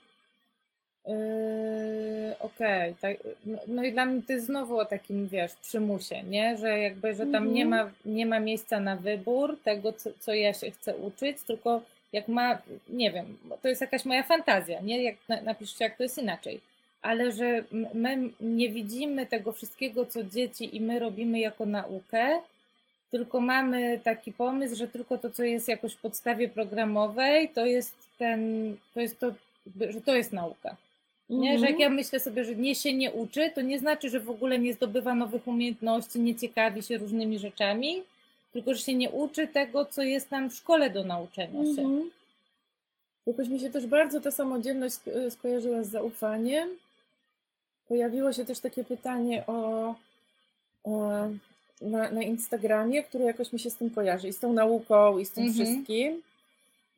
Yy, Okej, okay. tak, no, no i dla mnie to jest znowu o takim, wiesz, przymusie, nie? Że jakby, że tam nie,
Mhm.
ma, nie ma miejsca na wybór tego, co, co ja się chcę uczyć, tylko jak ma, nie wiem, to jest jakaś moja fantazja, nie? Jak na, napiszcie, jak to jest inaczej. Ale że my nie widzimy tego wszystkiego, co dzieci i my robimy jako naukę, tylko mamy taki pomysł, że tylko to, co jest jakoś w podstawie programowej, to jest ten, to jest to, że to jest nauka. Nie, że
Mhm.
jak ja myślę sobie, że nie się nie uczy, to nie znaczy, że w ogóle nie zdobywa nowych umiejętności, nie ciekawi się różnymi rzeczami, tylko że się nie uczy tego, co jest nam w szkole do nauczenia się.
Mhm. Jakoś mi się też bardzo ta samodzielność sk- skojarzyła z zaufaniem. Pojawiło się też takie pytanie o, o na, na Instagramie, które jakoś mi się z tym kojarzy i z tą nauką, i z tym
Mhm.
wszystkim.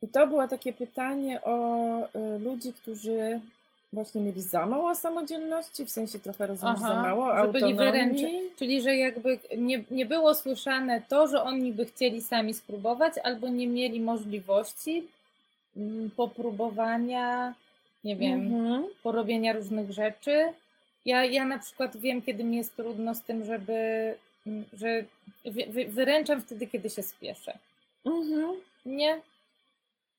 I to było takie pytanie o y, ludzi, którzy właśnie mieli za mało samodzielności, w sensie trochę rozumiem, za mało
że byli wyręczy, czyli że jakby nie, nie było słyszane to, że oni by chcieli sami spróbować, albo nie mieli możliwości mm, popróbowania, nie wiem,
Mhm.
porobienia różnych rzeczy. Ja, ja na przykład wiem, kiedy mi jest trudno z tym, żeby, mm, że wy, wyręczam wtedy, kiedy się spieszę.
Mhm.
Nie?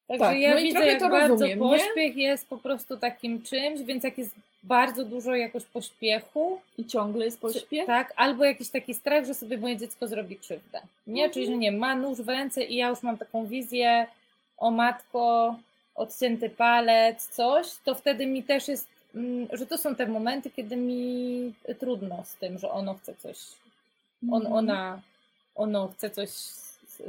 Także
Tak,
ja
no
widzę, jak
to
bardzo
rozumiem, nie?
pośpiech jest po prostu takim czymś, więc jak jest bardzo dużo jakoś pośpiechu,
I ciągle jest pośpiech.
tak, albo jakiś taki strach, że sobie moje dziecko zrobi krzywdę. Nie?
Mhm.
Czyli, że nie, ma nóż w ręce i ja już mam taką wizję, o matko, odcięty palec, coś, to wtedy mi też jest, mm, że to są te momenty, kiedy mi trudno z tym, że ono chce coś, on,
Mhm.
ona, ono chce coś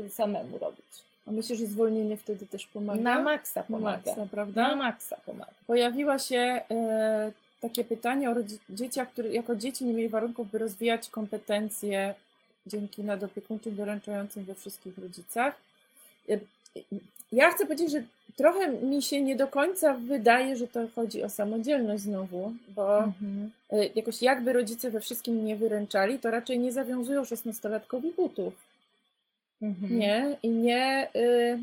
samemu robić.
A myślę, że zwolnienie wtedy też pomaga.
Na maksa
Na
pomaga.
maksa, prawda?
Na maksa pomaga.
Pojawiła się e, takie pytanie o dzieciach, które jako dzieci nie mieli warunków, by rozwijać kompetencje dzięki nadopiekuńczym doręczającym we wszystkich rodzicach. E, ja chcę powiedzieć, że trochę mi się nie do końca wydaje, że to chodzi o samodzielność znowu, bo
Mhm.
e, jakoś jakby rodzice we wszystkim nie wyręczali, to raczej nie zawiązują szesnastolatkowi butów.
Mhm.
Nie, i nie. Y,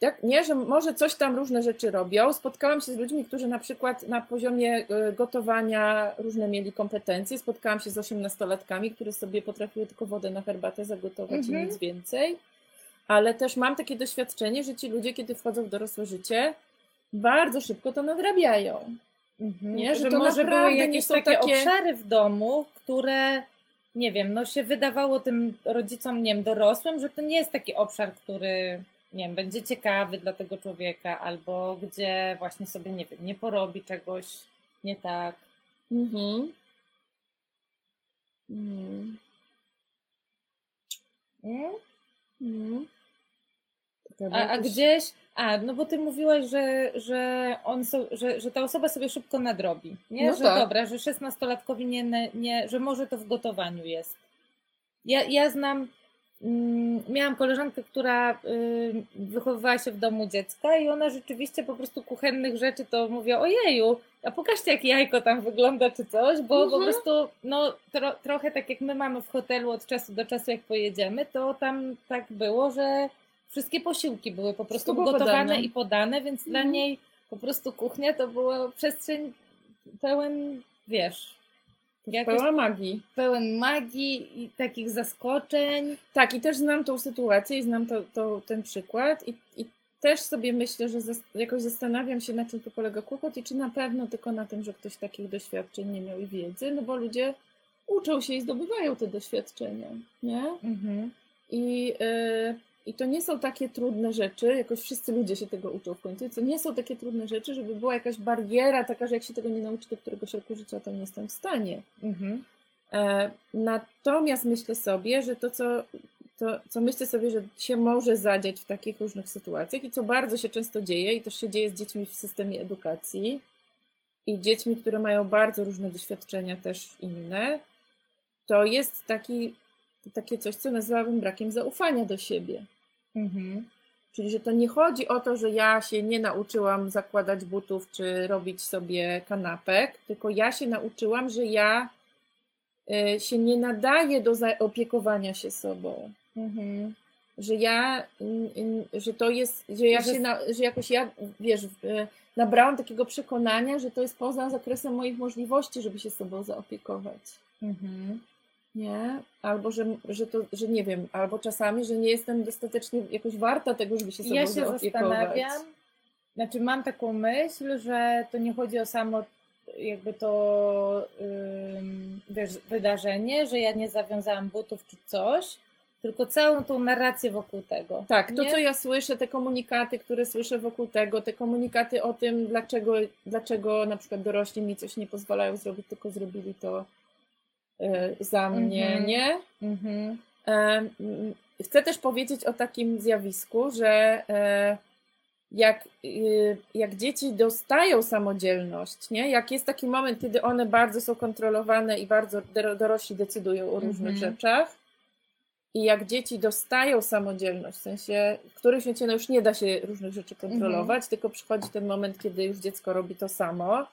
jak, nie, że może coś tam różne rzeczy robią. Spotkałam się z ludźmi, którzy na przykład na poziomie y, gotowania różne mieli kompetencje. Spotkałam się z osiemnastolatkami, które sobie potrafiły tylko wodę na herbatę zagotować i
Mhm.
nic więcej. Ale też mam takie doświadczenie, że ci ludzie, kiedy wchodzą w dorosłe życie, bardzo szybko to nadrabiają.
Mhm.
Nie, że
że
to
może
naprawdę
były jakieś takie,
takie-
obszary w domu, które nie wiem, no się wydawało tym rodzicom, nie wiem, dorosłym, że to nie jest taki obszar, który nie wiem, będzie ciekawy dla tego człowieka, albo gdzie właśnie sobie, nie wiem, nie porobi czegoś nie tak.
Mhm. Mhm.
Mm?
Mhm. Taka
A, a gdzieś, a no bo ty mówiłaś, że, że, on so, że, że ta osoba sobie szybko nadrobi, nie?
No
że
tak.
dobra, że szesnastolatkowi nie, nie, że może to w gotowaniu jest. Ja, ja znam, mm, miałam koleżankę, która y, wychowywała się w domu dziecka i ona rzeczywiście po prostu kuchennych rzeczy to mówiła, ojeju, a pokażcie jak jajko tam wygląda czy coś, bo po
Mhm.
prostu no tro, trochę tak jak my mamy w hotelu od czasu do czasu jak pojedziemy, to tam tak było, że wszystkie posiłki były po prostu
było
gotowane
podane.
i podane, więc dla
Mhm.
niej po prostu kuchnia to była przestrzeń pełen, wiesz, jakoś
Pełna magii.
pełen magii i takich zaskoczeń.
Tak, i też znam tą sytuację i znam to, to, ten przykład i, i też sobie myślę, że zas- jakoś zastanawiam się, na czym tu polega kłopot i czy na pewno tylko na tym, że ktoś takich doświadczeń nie miał i wiedzy, no bo ludzie uczą się i zdobywają te doświadczenia, nie?
Mhm.
I, y, I to nie są takie trudne rzeczy, jakoś wszyscy ludzie się tego uczą w końcu, to nie są takie trudne rzeczy, żeby była jakaś bariera taka, że jak się tego nie nauczy do któregoś roku życia, to nie jestem w stanie.
Mhm.
E, Natomiast myślę sobie, że to co, to, co myślę sobie, że się może zadziać w takich różnych sytuacjach i co bardzo się często dzieje i też się dzieje z dziećmi w systemie edukacji i dziećmi, które mają bardzo różne doświadczenia też inne, to jest taki, takie coś, co nazwałabym brakiem zaufania do siebie.
Mhm.
Czyli, że to nie chodzi o to, że ja się nie nauczyłam zakładać butów czy robić sobie kanapek, tylko ja się nauczyłam, że ja y, się nie nadaję do zaopiekowania się sobą.
Mhm.
Że ja, że to jest, że ja
Że-
się, na, że jakoś ja, wiesz, y, nabrałam takiego przekonania, że to jest poza zakresem moich możliwości, żeby się sobą zaopiekować.
Mhm.
Nie? Albo że, że to, że nie wiem, albo czasami, że nie jestem dostatecznie jakoś warta tego, żeby się sobą
Ja się zastanawiam, znaczy mam taką myśl, że to nie chodzi o samo jakby to wiesz, wydarzenie, że ja nie zawiązałam butów czy coś, tylko całą tą narrację wokół tego.
Tak, to
nie?
co ja słyszę, te komunikaty, które słyszę wokół tego, te komunikaty o tym, dlaczego, dlaczego na przykład dorośli mi coś nie pozwalają zrobić, tylko zrobili to za mnie,
Mhm.
nie?
Mhm.
E, mm, Chcę też powiedzieć o takim zjawisku, że e, jak, jak dzieci dostają samodzielność, nie? jak jest taki moment, kiedy one bardzo są kontrolowane i bardzo doro- dorośli decydują o różnych
Mhm.
rzeczach, i jak dzieci dostają samodzielność, w sensie w którymś momencie no już nie da się różnych rzeczy kontrolować, tylko przychodzi ten moment, kiedy już dziecko robi to samo.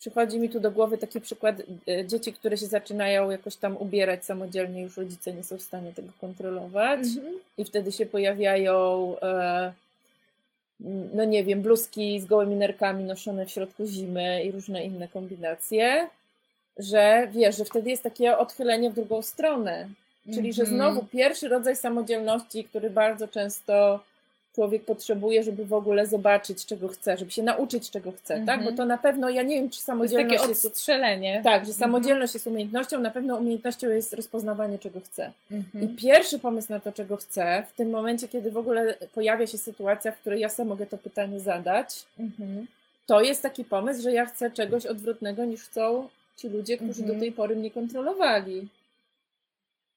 Przychodzi mi tu do głowy taki przykład e, dzieci, które się zaczynają jakoś tam ubierać samodzielnie, już rodzice nie są w stanie tego kontrolować
Mhm.
i wtedy się pojawiają, e, no nie wiem, bluzki z gołymi nerkami noszone w środku zimy i różne inne kombinacje, że wiesz, że wtedy jest takie odchylenie w drugą stronę. Czyli, że
Mhm.
znowu pierwszy rodzaj samodzielności, który bardzo często człowiek potrzebuje, żeby w ogóle zobaczyć, czego chce, żeby się nauczyć, czego chce, tak?
Mhm.
Bo to na pewno, ja nie wiem, czy
To jest
samodzielność
takie
jest...
odstrzelenie.
Tak, że samodzielność jest umiejętnością, na pewno umiejętnością jest rozpoznawanie, czego chce. I
Mhm.
pierwszy pomysł na to, czego chcę, w tym momencie, kiedy w ogóle pojawia się sytuacja, w której ja sam mogę to pytanie zadać,
Mhm.
to jest taki pomysł, że ja chcę czegoś odwrotnego niż chcą ci ludzie, którzy
Mhm.
do tej pory mnie kontrolowali.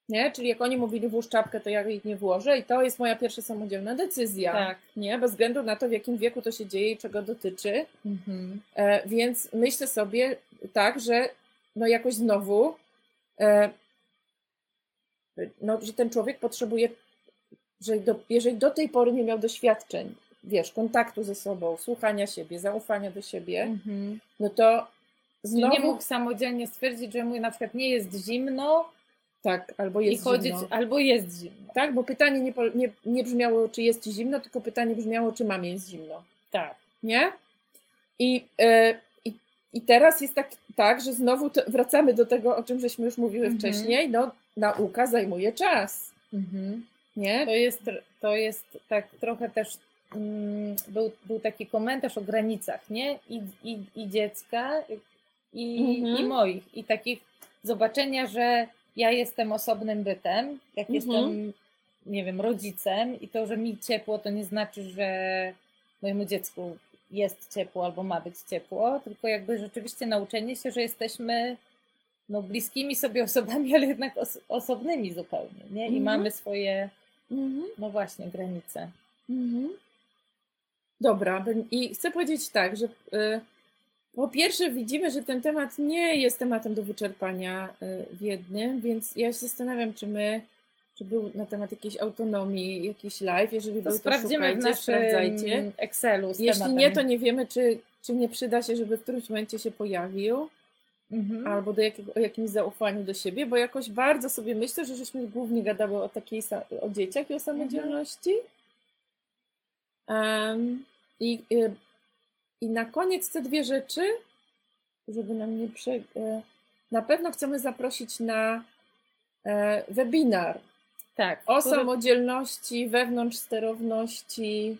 Nie? Czyli jak oni mówili włóż czapkę, to ja jej nie włożę i to jest moja pierwsza samodzielna decyzja.
Tak.
Nie? Bez względu na to, w jakim wieku to się dzieje i czego dotyczy.
Mhm.
E, więc myślę sobie tak, że no jakoś znowu, e, no, że ten człowiek potrzebuje, że do, jeżeli do tej pory nie miał doświadczeń, wiesz, kontaktu ze sobą, słuchania siebie, zaufania do siebie,
Mhm.
no to
Czyli
znowu
nie mógł samodzielnie stwierdzić, że mu na przykład nie jest zimno
tak, albo jest
i chodzić,
zimno.
albo jest zimno.
Tak, bo pytanie nie, nie, nie brzmiało, czy jest ci zimno, tylko pytanie brzmiało, czy mamie jest zimno.
Tak.
nie? I, e, i, i teraz jest tak, tak, że znowu wracamy do tego, o czym żeśmy już mówiły
Mhm.
wcześniej. No, nauka zajmuje czas,
Mhm.
nie?
To jest, to jest tak trochę też mm, był, był taki komentarz o granicach, nie? I, i, i dziecka, i,
Mhm.
i moich. I takich zobaczenia, że ja jestem osobnym bytem, jak
Mhm.
jestem, nie wiem, rodzicem i to, że mi ciepło, to nie znaczy, że mojemu dziecku jest ciepło albo ma być ciepło, tylko jakby rzeczywiście nauczenie się, że jesteśmy no, bliskimi sobie osobami, ale jednak os- osobnymi zupełnie, nie? I
Mhm.
mamy swoje,
Mhm.
no właśnie, granice.
Mhm. Dobra, i chcę powiedzieć tak, że y, po pierwsze widzimy, że ten temat nie jest tematem do wyczerpania y, w jednym, więc ja się zastanawiam, czy my, czy był na temat jakiejś autonomii jakiś live, jeżeli
To
był, to
sprawdzimy w naszym
sprawdzajcie.
Excelu z
Jeśli
tematem.
nie, to nie wiemy, czy, czy nie przyda się, żeby w którymś momencie się pojawił,
Mhm.
albo do jakiego, o jakimś zaufaniu do siebie, bo jakoś bardzo sobie myślę, że żeśmy głównie gadały o takiej, o dzieciach i o samodzielności. Em, i, y, I na koniec te dwie rzeczy, żeby nam nie prze... e, Na pewno chcemy zaprosić na e, webinar
Tak.
o
który-
samodzielności, wewnątrz sterowności.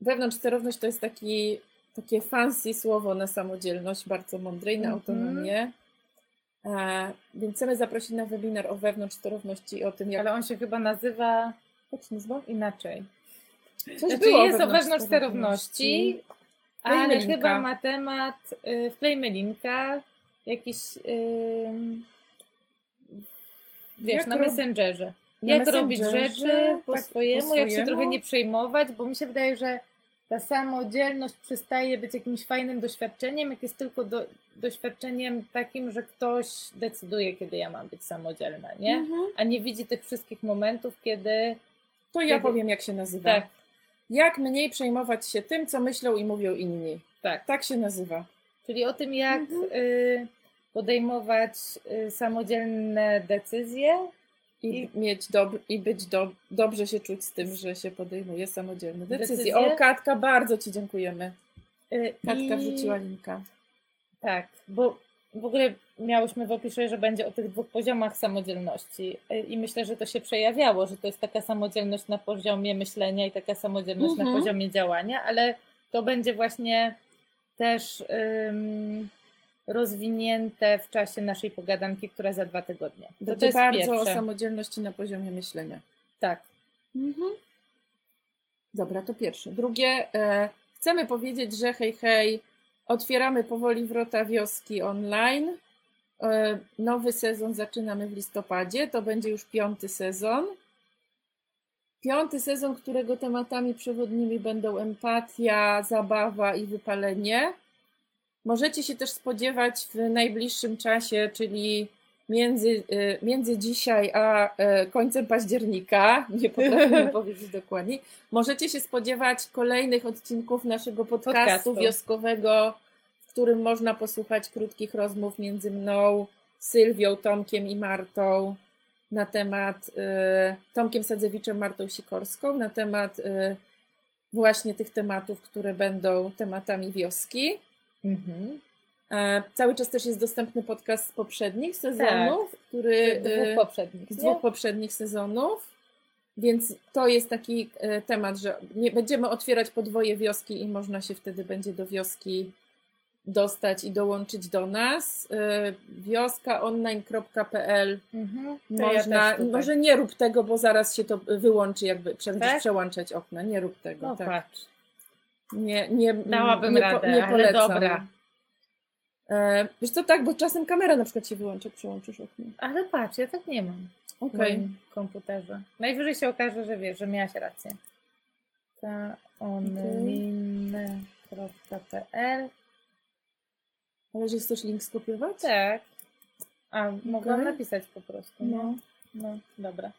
Wewnątrz sterowność to jest taki, takie fancy słowo na samodzielność, bardzo mądre i na
Mhm.
autonomię. E, więc chcemy zaprosić na webinar o wewnątrz sterowności i o tym, jak
Ale on się chyba nazywa
jak się nazywa?
inaczej.
Coś
Znaczy
było
jest o wewnątrz sterowności, ale chyba ma temat, y, wklejmy linka, jakiś, y, wiesz,
Jak
na
rob-
Messengerze.
na
jak robić rzeczy po,
tak, po
swojemu, jak się
swojemu.
trochę nie przejmować, bo mi się wydaje, że ta samodzielność przestaje być jakimś fajnym doświadczeniem, jak jest tylko do, doświadczeniem takim, że ktoś decyduje, kiedy ja mam być samodzielna, nie?
Mhm.
A nie widzi tych wszystkich momentów, kiedy
To ja
Kiedy-
powiem, jak się nazywa.
Tak,
Jak mniej przejmować się tym, co myślą i mówią inni.
tak.
Tak się nazywa.
Czyli o tym, jak
Mhm.
y, podejmować y, samodzielne decyzje.
I,
I-
mieć dob- i być do- dobrze się czuć z tym, że się podejmuje samodzielne decyzje.
Decyzje.
O, Katka, bardzo Ci dziękujemy.
Y,
Katka
i-
wrzuciła linka.
Tak, bo w ogóle miałyśmy w opisie, że będzie o tych dwóch poziomach samodzielności i myślę, że to się przejawiało, że to jest taka samodzielność na poziomie myślenia i taka samodzielność na
Mhm.
poziomie działania, ale to będzie właśnie też rozwinięte w czasie naszej pogadanki, która za dwa tygodnie. To, to
Będzie
jest
bardzo
pierwsze.
o samodzielności na poziomie myślenia.
Tak.
Dobra, to pierwsze. Drugie, e, chcemy powiedzieć, że hej, hej, otwieramy powoli wrota wioski online. E, nowy sezon zaczynamy w listopadzie, to będzie już piąty sezon. Piąty sezon, którego tematami przewodnimi będą empatia, zabawa i wypalenie. Możecie się też spodziewać w najbliższym czasie, czyli między, e, między dzisiaj a e, końcem października, (laughs) nie potrafimy powiedzieć dokładnie, możecie się spodziewać kolejnych odcinków naszego podcastu,
Podcastu.
wioskowego, w którym można posłuchać krótkich rozmów między mną, Sylwią, Tomkiem i Martą na temat, e, Tomkiem Sadzewiczem, Martą Sikorską, na temat właśnie tych tematów, które będą tematami wioski.
Mhm.
E, Cały czas też jest dostępny podcast z poprzednich sezonów, który
Dwóch
e,
poprzednich.
z dwóch poprzednich sezonów. Więc to jest taki e, temat, że nie, będziemy otwierać podwoje wioski i można się wtedy będzie do wioski dostać i dołączyć do nas. Wioskaonline.pl
Mhm. Ja
można,
tutaj.
może nie rób tego, bo zaraz się to wyłączy, jakby będziesz
Tak?
przełączać okna. Nie rób tego.
No
tak.
patrz.
Nie, nie,
Dałabym
nie,
radę,
nie polecam.
dobra.
E, wiesz co, tak, bo czasem kamera na przykład się wyłączy, jak przełączysz okno.
Ale patrz, ja tak nie mam. w moim komputerze. Najwyżej się okaże, że wiesz, że miałaś rację. taonmin.pl
Ale że chcesz link skopiować?
Tak. A, mogłam
Okej.
napisać po prostu. No. no, dobra.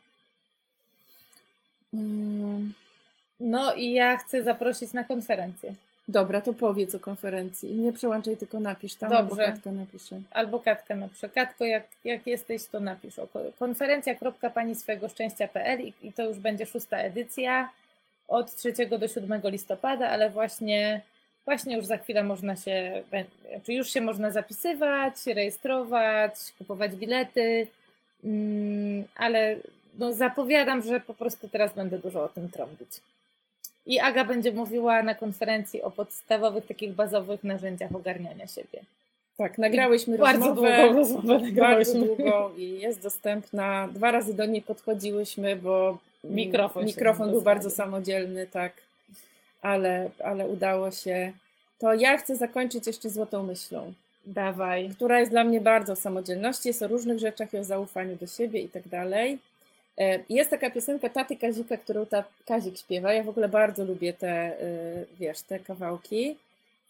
Mm,
No i ja chcę zaprosić na konferencję.
Dobra, to powiedz o konferencji. Nie przełączaj, tylko napisz tam,
Dobrze.
bo Katka napisze.
Albo Katka napisze. Katko, jak, jak jesteś, to napisz. o ko- Konferencja.paniswojego-szczęścia.pl i, i to już będzie szósta edycja od 3 do 7 listopada, ale właśnie, właśnie już za chwilę można się, bę- znaczy już się można zapisywać, rejestrować, kupować bilety, mm, ale no zapowiadam, że po prostu teraz będę dużo o tym trąbić. I Aga będzie mówiła na konferencji o podstawowych, takich bazowych narzędziach ogarniania siebie.
Tak, nagrałyśmy
Bardzo
rozmowę.
długą rozmowę
Bardzo
nagrałyśmy.
długą i jest dostępna. Dwa razy do niej podchodziłyśmy, bo
Mikrofon
mikrofon był bardzo samodzielny, tak, ale, ale udało się. To ja chcę zakończyć jeszcze złotą myślą,
Dawaj.
która jest dla mnie bardzo o samodzielności, jest o różnych rzeczach i o zaufaniu do siebie i tak dalej. E, Jest taka piosenka Taty Kazika, którą ta Kazik śpiewa. Ja w ogóle bardzo lubię te, y, wiesz, te kawałki.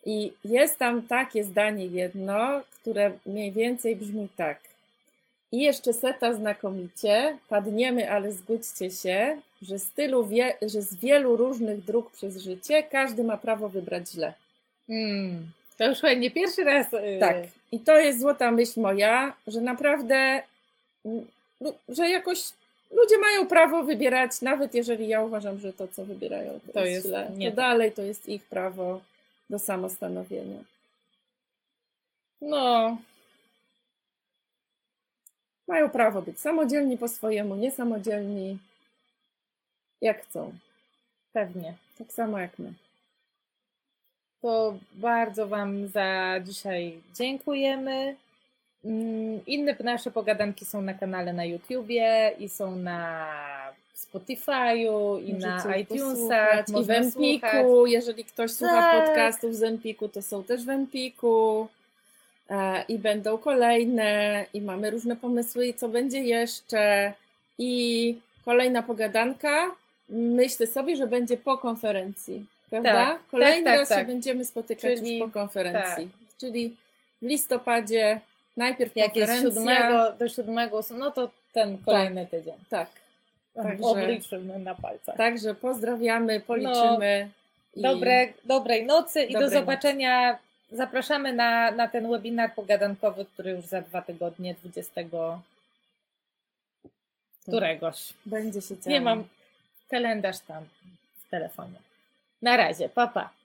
I jest tam takie zdanie jedno, które mniej więcej brzmi tak. I jeszcze seta znakomicie, padniemy, ale zgódźcie się, że, z tylu wie, że z wielu różnych dróg przez życie każdy ma prawo wybrać źle.
Mm. To już chyba nie pierwszy raz. Yy,
Tak. I to jest złota myśl moja, że naprawdę, mm, no, że jakoś ludzie mają prawo wybierać, nawet jeżeli ja uważam, że to, co wybierają, to,
To
jest, źle.
nie
to
tak.
dalej to jest ich prawo do samostanowienia.
No,
Mają prawo być samodzielni po swojemu, niesamodzielni, jak chcą.
pewnie.
Tak samo jak my.
To bardzo Wam za dzisiaj dziękujemy. Mm, Inne nasze pogadanki są na kanale na YouTubie i są na Spotify'u i na iTunesach.
I w Empiku, jeżeli ktoś słucha
Tak.
podcastów z Empiku, to są też w Empiku. E, I będą kolejne, i mamy różne pomysły, co będzie jeszcze. I kolejna pogadanka. Myślę sobie, że będzie po konferencji. Prawda?
Tak,
Kolejny
tak, tak,
raz
tak.
się będziemy spotykać
Czyli-
już po konferencji. Czyli w listopadzie najpierw
Jak jest
konferencja.
7 do 7, no to ten kolejny tydzień.
Tak. Także-
Obliczymy na palcach.
Także pozdrawiamy, policzymy. i-
Dobre, dobrej nocy i do zobaczenia. Zapraszamy na, na ten webinar pogadankowy, który już za dwa tygodnie, 20 któregoś.
Będzie się działo.
Nie mam kalendarz tam w telefonie. Na razie, papa. Pa.